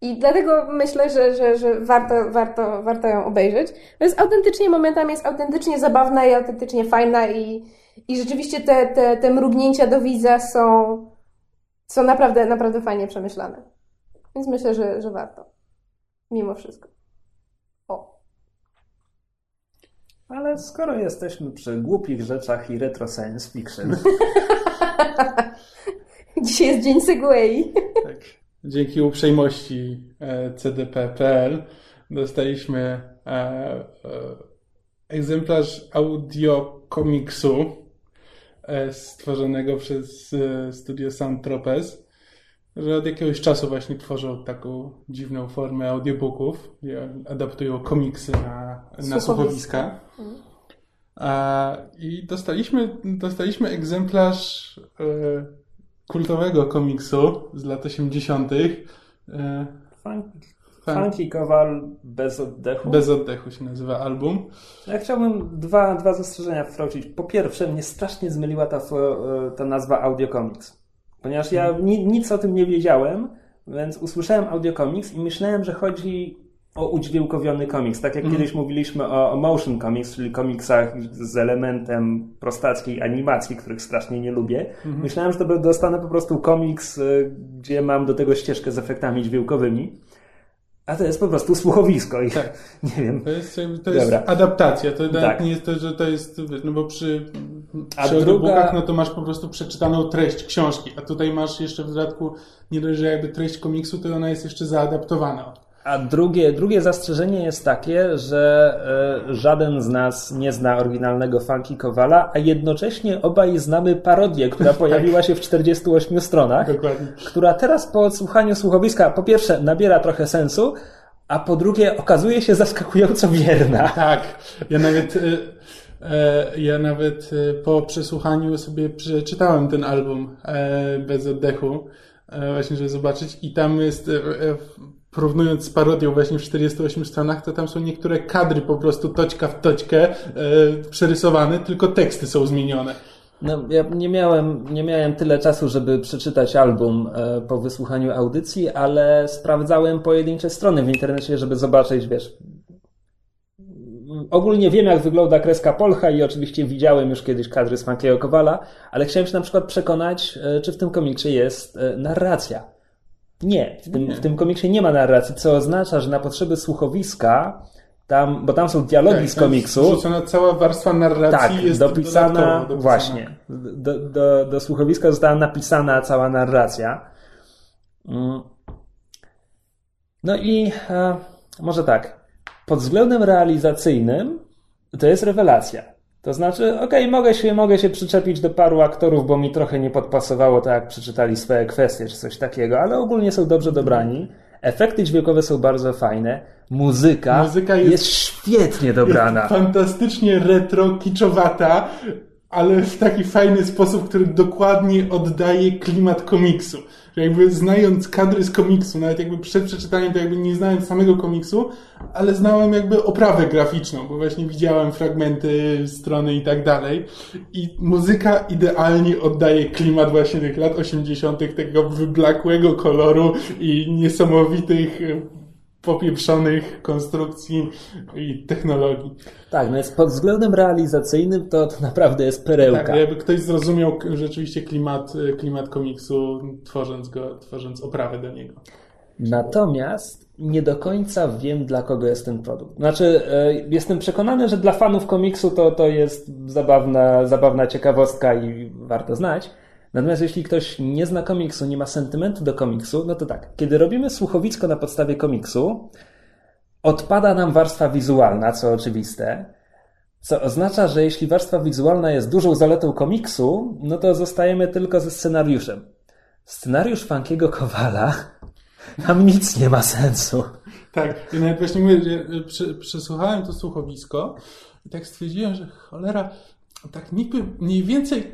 I dlatego myślę, że, że, że warto, warto, warto ją obejrzeć. To jest autentycznie momentami jest autentycznie zabawna i autentycznie fajna i, i rzeczywiście te, te, te mrugnięcia do widza są, są naprawdę, naprawdę fajnie przemyślane. Więc myślę, że, że warto. Mimo wszystko. O. Ale skoro jesteśmy przy głupich rzeczach i retro science fiction, Dzisiaj jest dzień Segway. Tak. Dzięki uprzejmości e, CDP.pl dostaliśmy e, e, egzemplarz audio komiksu stworzonego przez studio Sound Tropez, że od jakiegoś czasu właśnie tworzą taką dziwną formę audiobooków, adaptują komiksy na, na słuchowiska. Mhm. I dostaliśmy, dostaliśmy egzemplarz kultowego komiksu z lat 80. E, Funky Kowal bez oddechu. Bez oddechu się nazywa album. Ja chciałbym dwa, dwa zastrzeżenia wtrącić. Po pierwsze, mnie strasznie zmyliła ta, e, ta nazwa audiokomiks. Ponieważ ja mhm. ni, nic o tym nie wiedziałem, więc usłyszałem audiokomiks i myślałem, że chodzi o udźwiękowiony komiks. Tak jak mm. kiedyś mówiliśmy o, o, motion comics, czyli komiksach z elementem prostackiej animacji, których strasznie nie lubię. Mm -hmm. Myślałem, że to dostanę po prostu komiks, y, gdzie mam do tego ścieżkę z efektami dźwiękowymi. A to jest po prostu słuchowisko i tak. nie wiem. To jest, to jest adaptacja. To tak. nie jest to, że to jest, no bo przy, przy druga... no to masz po prostu przeczytaną treść książki, a tutaj masz jeszcze w dodatku nie dość, że jakby treść komiksu, to ona jest jeszcze zaadaptowana. A drugie, drugie zastrzeżenie jest takie, że e, żaden z nas nie zna oryginalnego Funky Kowala, a jednocześnie obaj znamy parodię, która pojawiła się w 48 stronach, Dokładnie. która teraz po odsłuchaniu słuchowiska po pierwsze nabiera trochę sensu, a po drugie okazuje się zaskakująco wierna. Tak, ja nawet... Y E, ja nawet e, po przesłuchaniu sobie przeczytałem ten album e, bez oddechu, właśnie żeby zobaczyć i tam jest porównując z parodią właśnie w 48 stronach, to tam są niektóre kadry po prostu toćka w toćkę przerysowane, tylko teksty są zmienione. No, ja nie miałem, nie miałem tyle czasu, żeby przeczytać album po wysłuchaniu audycji, ale sprawdzałem pojedyncze strony w internecie, żeby zobaczyć, wiesz, ogólnie wiem, jak wygląda kreska Polcha i oczywiście widziałem już kiedyś kadry z Funkiego Kowala, ale chciałem się na przykład przekonać, e, czy w tym komiksie jest e, narracja. Nie, w tym, nie. w tym komiksie nie ma narracji, co oznacza, że na potrzeby słuchowiska tam, bo tam są dialogi tak, z komiksu. Wrzucona cała warstwa narracji tak, jest dopisana, dopisana. właśnie. Do, do, do słuchowiska została napisana cała narracja. Mm. No i e, może tak pod względem realizacyjnym to jest rewelacja. To znaczy, okej, okay, mogę, się, mogę się przyczepić do paru aktorów, bo mi trochę nie podpasowało tak, jak przeczytali swoje kwestie czy coś takiego, ale ogólnie są dobrze dobrani. Efekty dźwiękowe są bardzo fajne. Muzyka, Muzyka jest, jest świetnie dobrana. Jest fantastycznie retro, kiczowata, ale w taki fajny sposób, który dokładnie oddaje klimat komiksu że jakby znając kadry z komiksu, nawet jakby przed przeczytaniem to jakby nie znałem samego komiksu, ale znałem jakby oprawę graficzną, bo właśnie widziałem fragmenty strony i tak dalej. I muzyka idealnie oddaje klimat właśnie tych lat 80., tego wyblakłego koloru i niesamowitych popieprzonych konstrukcji i technologii. Tak, no jest pod względem realizacyjnym to, to naprawdę jest perełka. Tak, jakby ktoś zrozumiał rzeczywiście klimat, klimat komiksu, tworząc go, tworząc oprawę do niego. Natomiast nie do końca wiem, dla kogo jest ten produkt. Znaczy, e, jestem przekonany, że dla fanów komiksu to, to jest zabawna, zabawna ciekawostka i warto znać. Natomiast jeśli ktoś nie zna komiksu, nie ma sentymentu do komiksu, no to tak, kiedy robimy słuchowisko na podstawie komiksu, odpada nam warstwa wizualna, co oczywiste, co oznacza, że jeśli warstwa wizualna jest dużą zaletą komiksu, no to zostajemy tylko ze scenariuszem. Scenariusz Funkiego Kowala tam nic nie ma sensu. Tak, i nawet właśnie mówię, że przesłuchałem to słuchowisko i tak stwierdziłem, że cholera, tak niby mniej więcej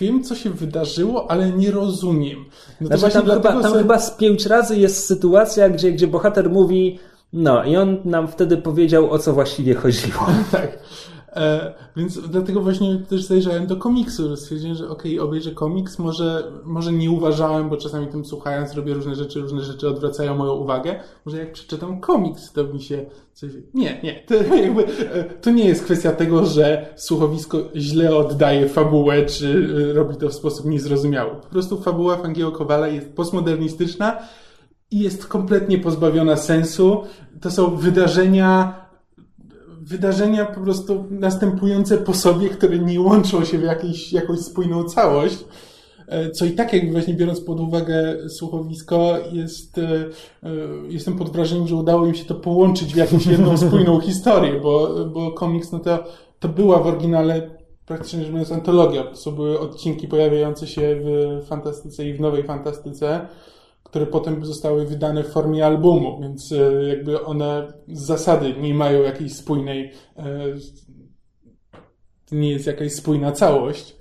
wiem, co się wydarzyło, ale nie rozumiem. No to znaczy, tam, chyba, tam chyba z pięć razy jest sytuacja, gdzie, gdzie bohater mówi, no i on nam wtedy powiedział, o co właściwie chodziło. tak. E, więc dlatego właśnie też zajrzałem do komiksu, stwierdziłem, że okej, okay, obejrzę komiks, może, może nie uważałem, bo czasami tym słuchając robię różne rzeczy, różne rzeczy odwracają moją uwagę, może jak przeczytam komiks, to mi się coś... Nie, nie, to, jakby, e, to nie jest kwestia tego, że słuchowisko źle oddaje fabułę, czy e, robi to w sposób niezrozumiały. Po prostu fabuła Fangiego Kowala jest postmodernistyczna i jest kompletnie pozbawiona sensu. To są wydarzenia wydarzenia po prostu następujące po sobie, które nie łączą się w jakieś, jakąś spójną całość. E, co i tak jakby właśnie biorąc pod uwagę słuchowisko, jest, e, e, jestem pod wrażeniem, że udało im się to połączyć w jakąś jedną spójną historię, bo, bo komiks, no to, to była w oryginale praktycznie rzecz biorąc antologia. To były odcinki pojawiające się w fantastyce i w nowej fantastyce które potem zostały wydane w formie albumu, więc e, jakby one z zasady nie mają jakiejś spójnej, e, nie jest jakaś spójna całość.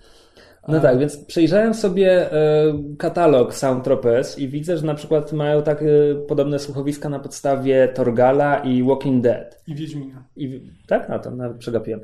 No tak, więc przejrzałem sobie e, katalog Soundtropes i widzę, że na przykład mają takie podobne słuchowiska na podstawie Torgala i Walking Dead. I Wiedźmina. I, tak? No to nawet przegapiłem.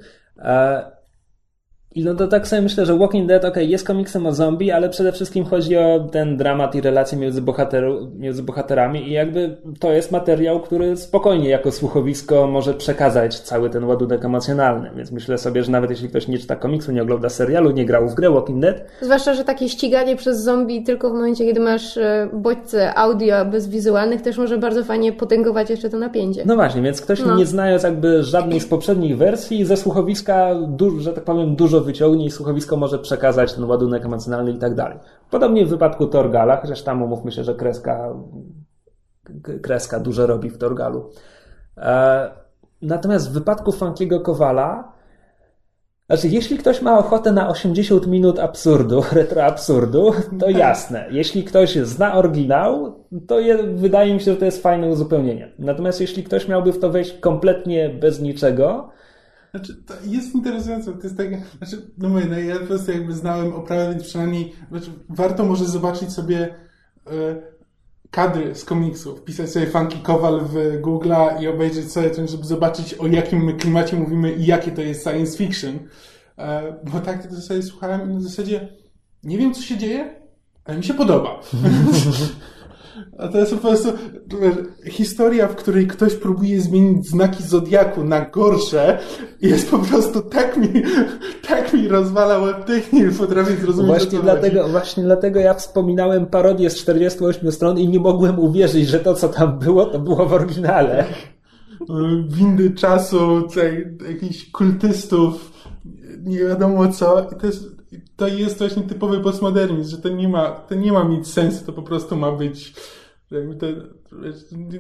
I no to tak sobie myślę, że Walking Dead, ok, jest komiksem o zombie, ale przede wszystkim chodzi o ten dramat i relacje między, bohateru, między bohaterami i jakby to jest materiał, który spokojnie jako słuchowisko może przekazać cały ten ładunek emocjonalny. Więc myślę sobie, że nawet jeśli ktoś nie czyta komiksu, nie ogląda serialu, nie grał w grę Walking Dead. Zwłaszcza, że takie ściganie przez zombie tylko w momencie, kiedy masz e, bodźce audio bez wizualnych też może bardzo fajnie potęgować jeszcze to napięcie. No właśnie, więc ktoś no. nie znając jakby żadnej z poprzednich wersji ze słuchowiska, że tak powiem, dużo wyciągnie i słuchowisko może przekazać ten ładunek emocjonalny i tak dalej. Podobnie w wypadku Torgala, chociaż tam umówmy się, że kreska, kreska dużo robi w Torgalu. E, natomiast w wypadku Funkiego Kowala, znaczy, jeśli ktoś ma ochotę na 80 minut absurdu, retro absurdu, to tak. jasne. Jeśli ktoś zna oryginał, to je, wydaje mi się, że to jest fajne uzupełnienie. Natomiast jeśli ktoś miałby w to wejść kompletnie bez niczego, Znaczy, to jest interesujące, to jest tak, znaczy, no mówię, no ja po prostu jakby znałem oprawę, więc przynajmniej, znaczy, warto może zobaczyć sobie e, kadry z komiksów, wpisać sobie Funky Kowal w Google'a i obejrzeć sobie to, żeby zobaczyć o jakim my klimacie mówimy i jakie to jest science fiction. E, bo tak to sobie słuchałem i na zasadzie nie wiem, co się dzieje, ale mi się podoba. A to jest po prostu historia, w której ktoś próbuje zmienić znaki Zodiaku na gorsze jest po prostu tak mi, tak mi rozwala łeb technik, potrafię zrozumieć, właśnie dlatego, Właśnie dlatego ja wspominałem parodię z 48 stron i nie mogłem uwierzyć, że to, co tam było, to było w oryginale. Windy czasu, jakichś kultystów, nie wiadomo co. I to jest, to jest właśnie typowy postmodernizm, że to nie ma, to nie ma mieć sensu, to po prostu ma być to,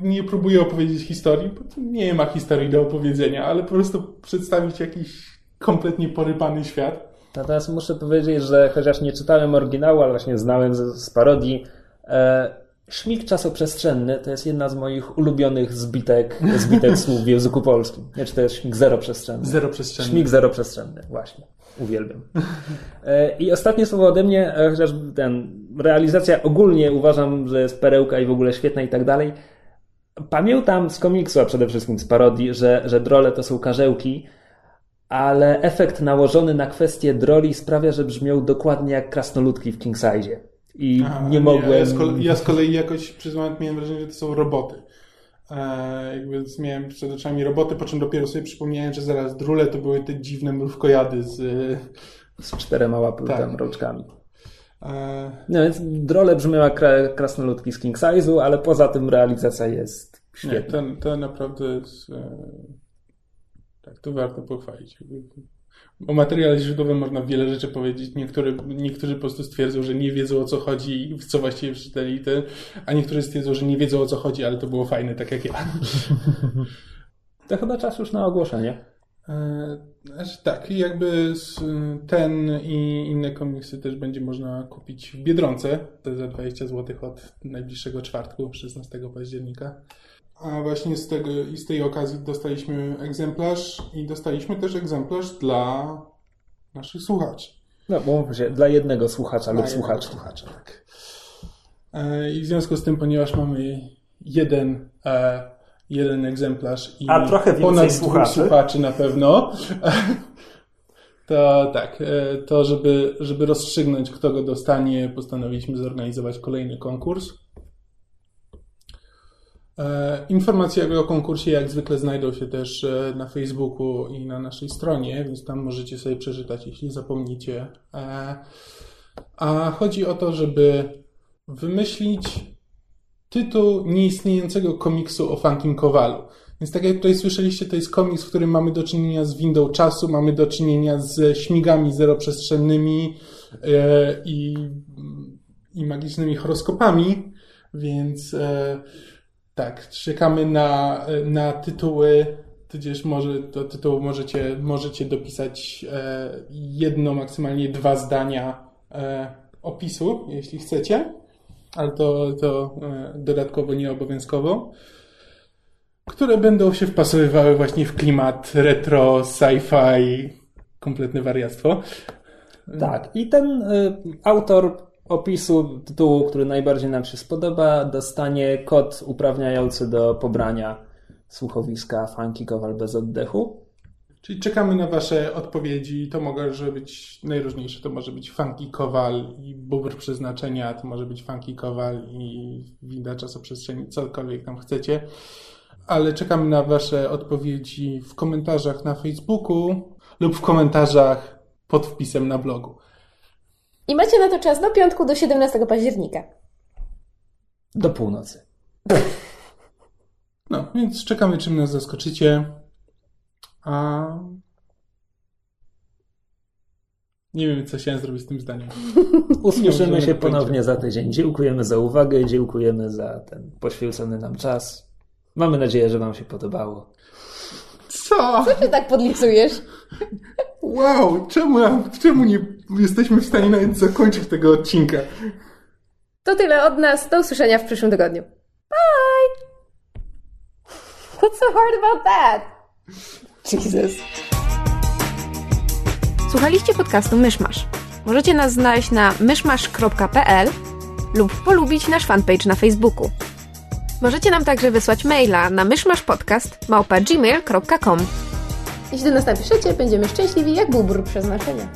nie próbuję opowiedzieć historii, bo nie ma historii do opowiedzenia, ale po prostu przedstawić jakiś kompletnie porypany świat. Natomiast muszę powiedzieć, że chociaż nie czytałem oryginału, ale właśnie znałem z, z parodii, e, Szmik czasoprzestrzenny to jest jedna z moich ulubionych zbitek, zbitek słów w języku polskim. Nie, czy to jest szmik zeroprzestrzenny? Zeroprzestrzenny. Szmik zeroprzestrzenny, właśnie. Uwielbiam. E, I ostatnie słowo ode mnie, e, chociaż ten, realizacja ogólnie uważam, że jest perełka i w ogóle świetna i tak dalej. Pamiętam z komiksu, a przede wszystkim z parodii, że, że drole to są karzełki, ale efekt nałożony na kwestię droli sprawia, że brzmią dokładnie jak krasnoludki w King Size. I Aha, nie mogłem. Ja z, kolei, ja z kolei jakoś moment miałem wrażenie, że to są roboty. E, jakby miałem przed oczami roboty, po czym dopiero sobie przypomniałem, że zaraz drule to były te dziwne mrówkojady z... Z czterema łapami, tak. rączkami. E... No więc drole brzmiała krasnoludki z King Size'u, ale poza tym realizacja jest świetna. Nie, to, to naprawdę jest... E... Tak, to warto pochwalić. O materiale źródłowym można wiele rzeczy powiedzieć. Niektóry, niektórzy po prostu stwierdzą, że nie wiedzą o co chodzi i co właściwie przeczytali, te, a niektórzy stwierdzą, że nie wiedzą o co chodzi, ale to było fajne, tak jak ja. To chyba czas już na ogłoszenie. E, znaczy tak, jakby ten i inne komiksy też będzie można kupić w Biedronce, to za 20 zł od najbliższego czwartku, 16 października. A właśnie z, tego, i z tej okazji dostaliśmy egzemplarz i dostaliśmy też egzemplarz dla naszych słuchaczy. No, bo się, dla jednego słuchacza dla lub słuchacza. słuchacza tak. E, I w związku z tym, ponieważ mamy jeden, e, jeden egzemplarz i A trochę ponad słuchaczy. słuchaczy na pewno, to tak, e, to żeby, żeby rozstrzygnąć, kto go dostanie, postanowiliśmy zorganizować kolejny konkurs. E, informacje o konkursie jak zwykle znajdą się też e, na Facebooku i na naszej stronie, więc tam możecie sobie przeczytać, jeśli zapomnicie. E, a chodzi o to, żeby wymyślić tytuł nieistniejącego komiksu o Funkin Kowalu. Więc tak jak tutaj słyszeliście, to jest komiks, w którym mamy do czynienia z windą czasu, mamy do czynienia z śmigami zeroprzestrzennymi i, i magicznymi horoskopami, więc tak, czekamy na, na tytuły, tudzież może do tytułu możecie, możecie dopisać e, jedno, maksymalnie dwa zdania e, opisu, jeśli chcecie, ale to, to e, dodatkowo nieobowiązkowo, które będą się wpasowywały właśnie w klimat retro, sci-fi, kompletne wariactwo. Tak, i ten autor opisu tytułu, który najbardziej nam się spodoba, dostanie kod uprawniający do pobrania słuchowiska Funky Kowal bez oddechu. Czyli czekamy na Wasze odpowiedzi. To może być najróżniejsze. To może być Funky Kowal i bubr przeznaczenia, to może być Funky Kowal i winda czasoprzestrzeni, cokolwiek tam chcecie. Ale czekamy na Wasze odpowiedzi w komentarzach na Facebooku lub w komentarzach pod wpisem na blogu. I macie na to czas do piątku, do 17 października. Do północy. No, więc czekamy, czym nas zaskoczycie. A. Nie wiem, co chciałem zrobić z tym zdaniem. Usłyszymy się ponownie za tydzień. Dziękujemy za uwagę, dziękujemy za ten poświęcony nam czas. Mamy nadzieję, że Wam się podobało. Co? Co ty tak podlicujesz? Wow, czemu, czemu nie jesteśmy w stanie nawet zakończyć tego odcinka? To tyle od nas. Do usłyszenia w przyszłym tygodniu. Bye! What's so hard about that? Jesus. Słuchaliście podcastu Myszmasz. Możecie nas znaleźć na myszmasz.pl lub polubić nasz fanpage na Facebooku. Możecie nam także wysłać maila na myszmaszpodcast.gmail.com Jeśli do nas napiszecie, będziemy szczęśliwi jak bubr przeznaczenia.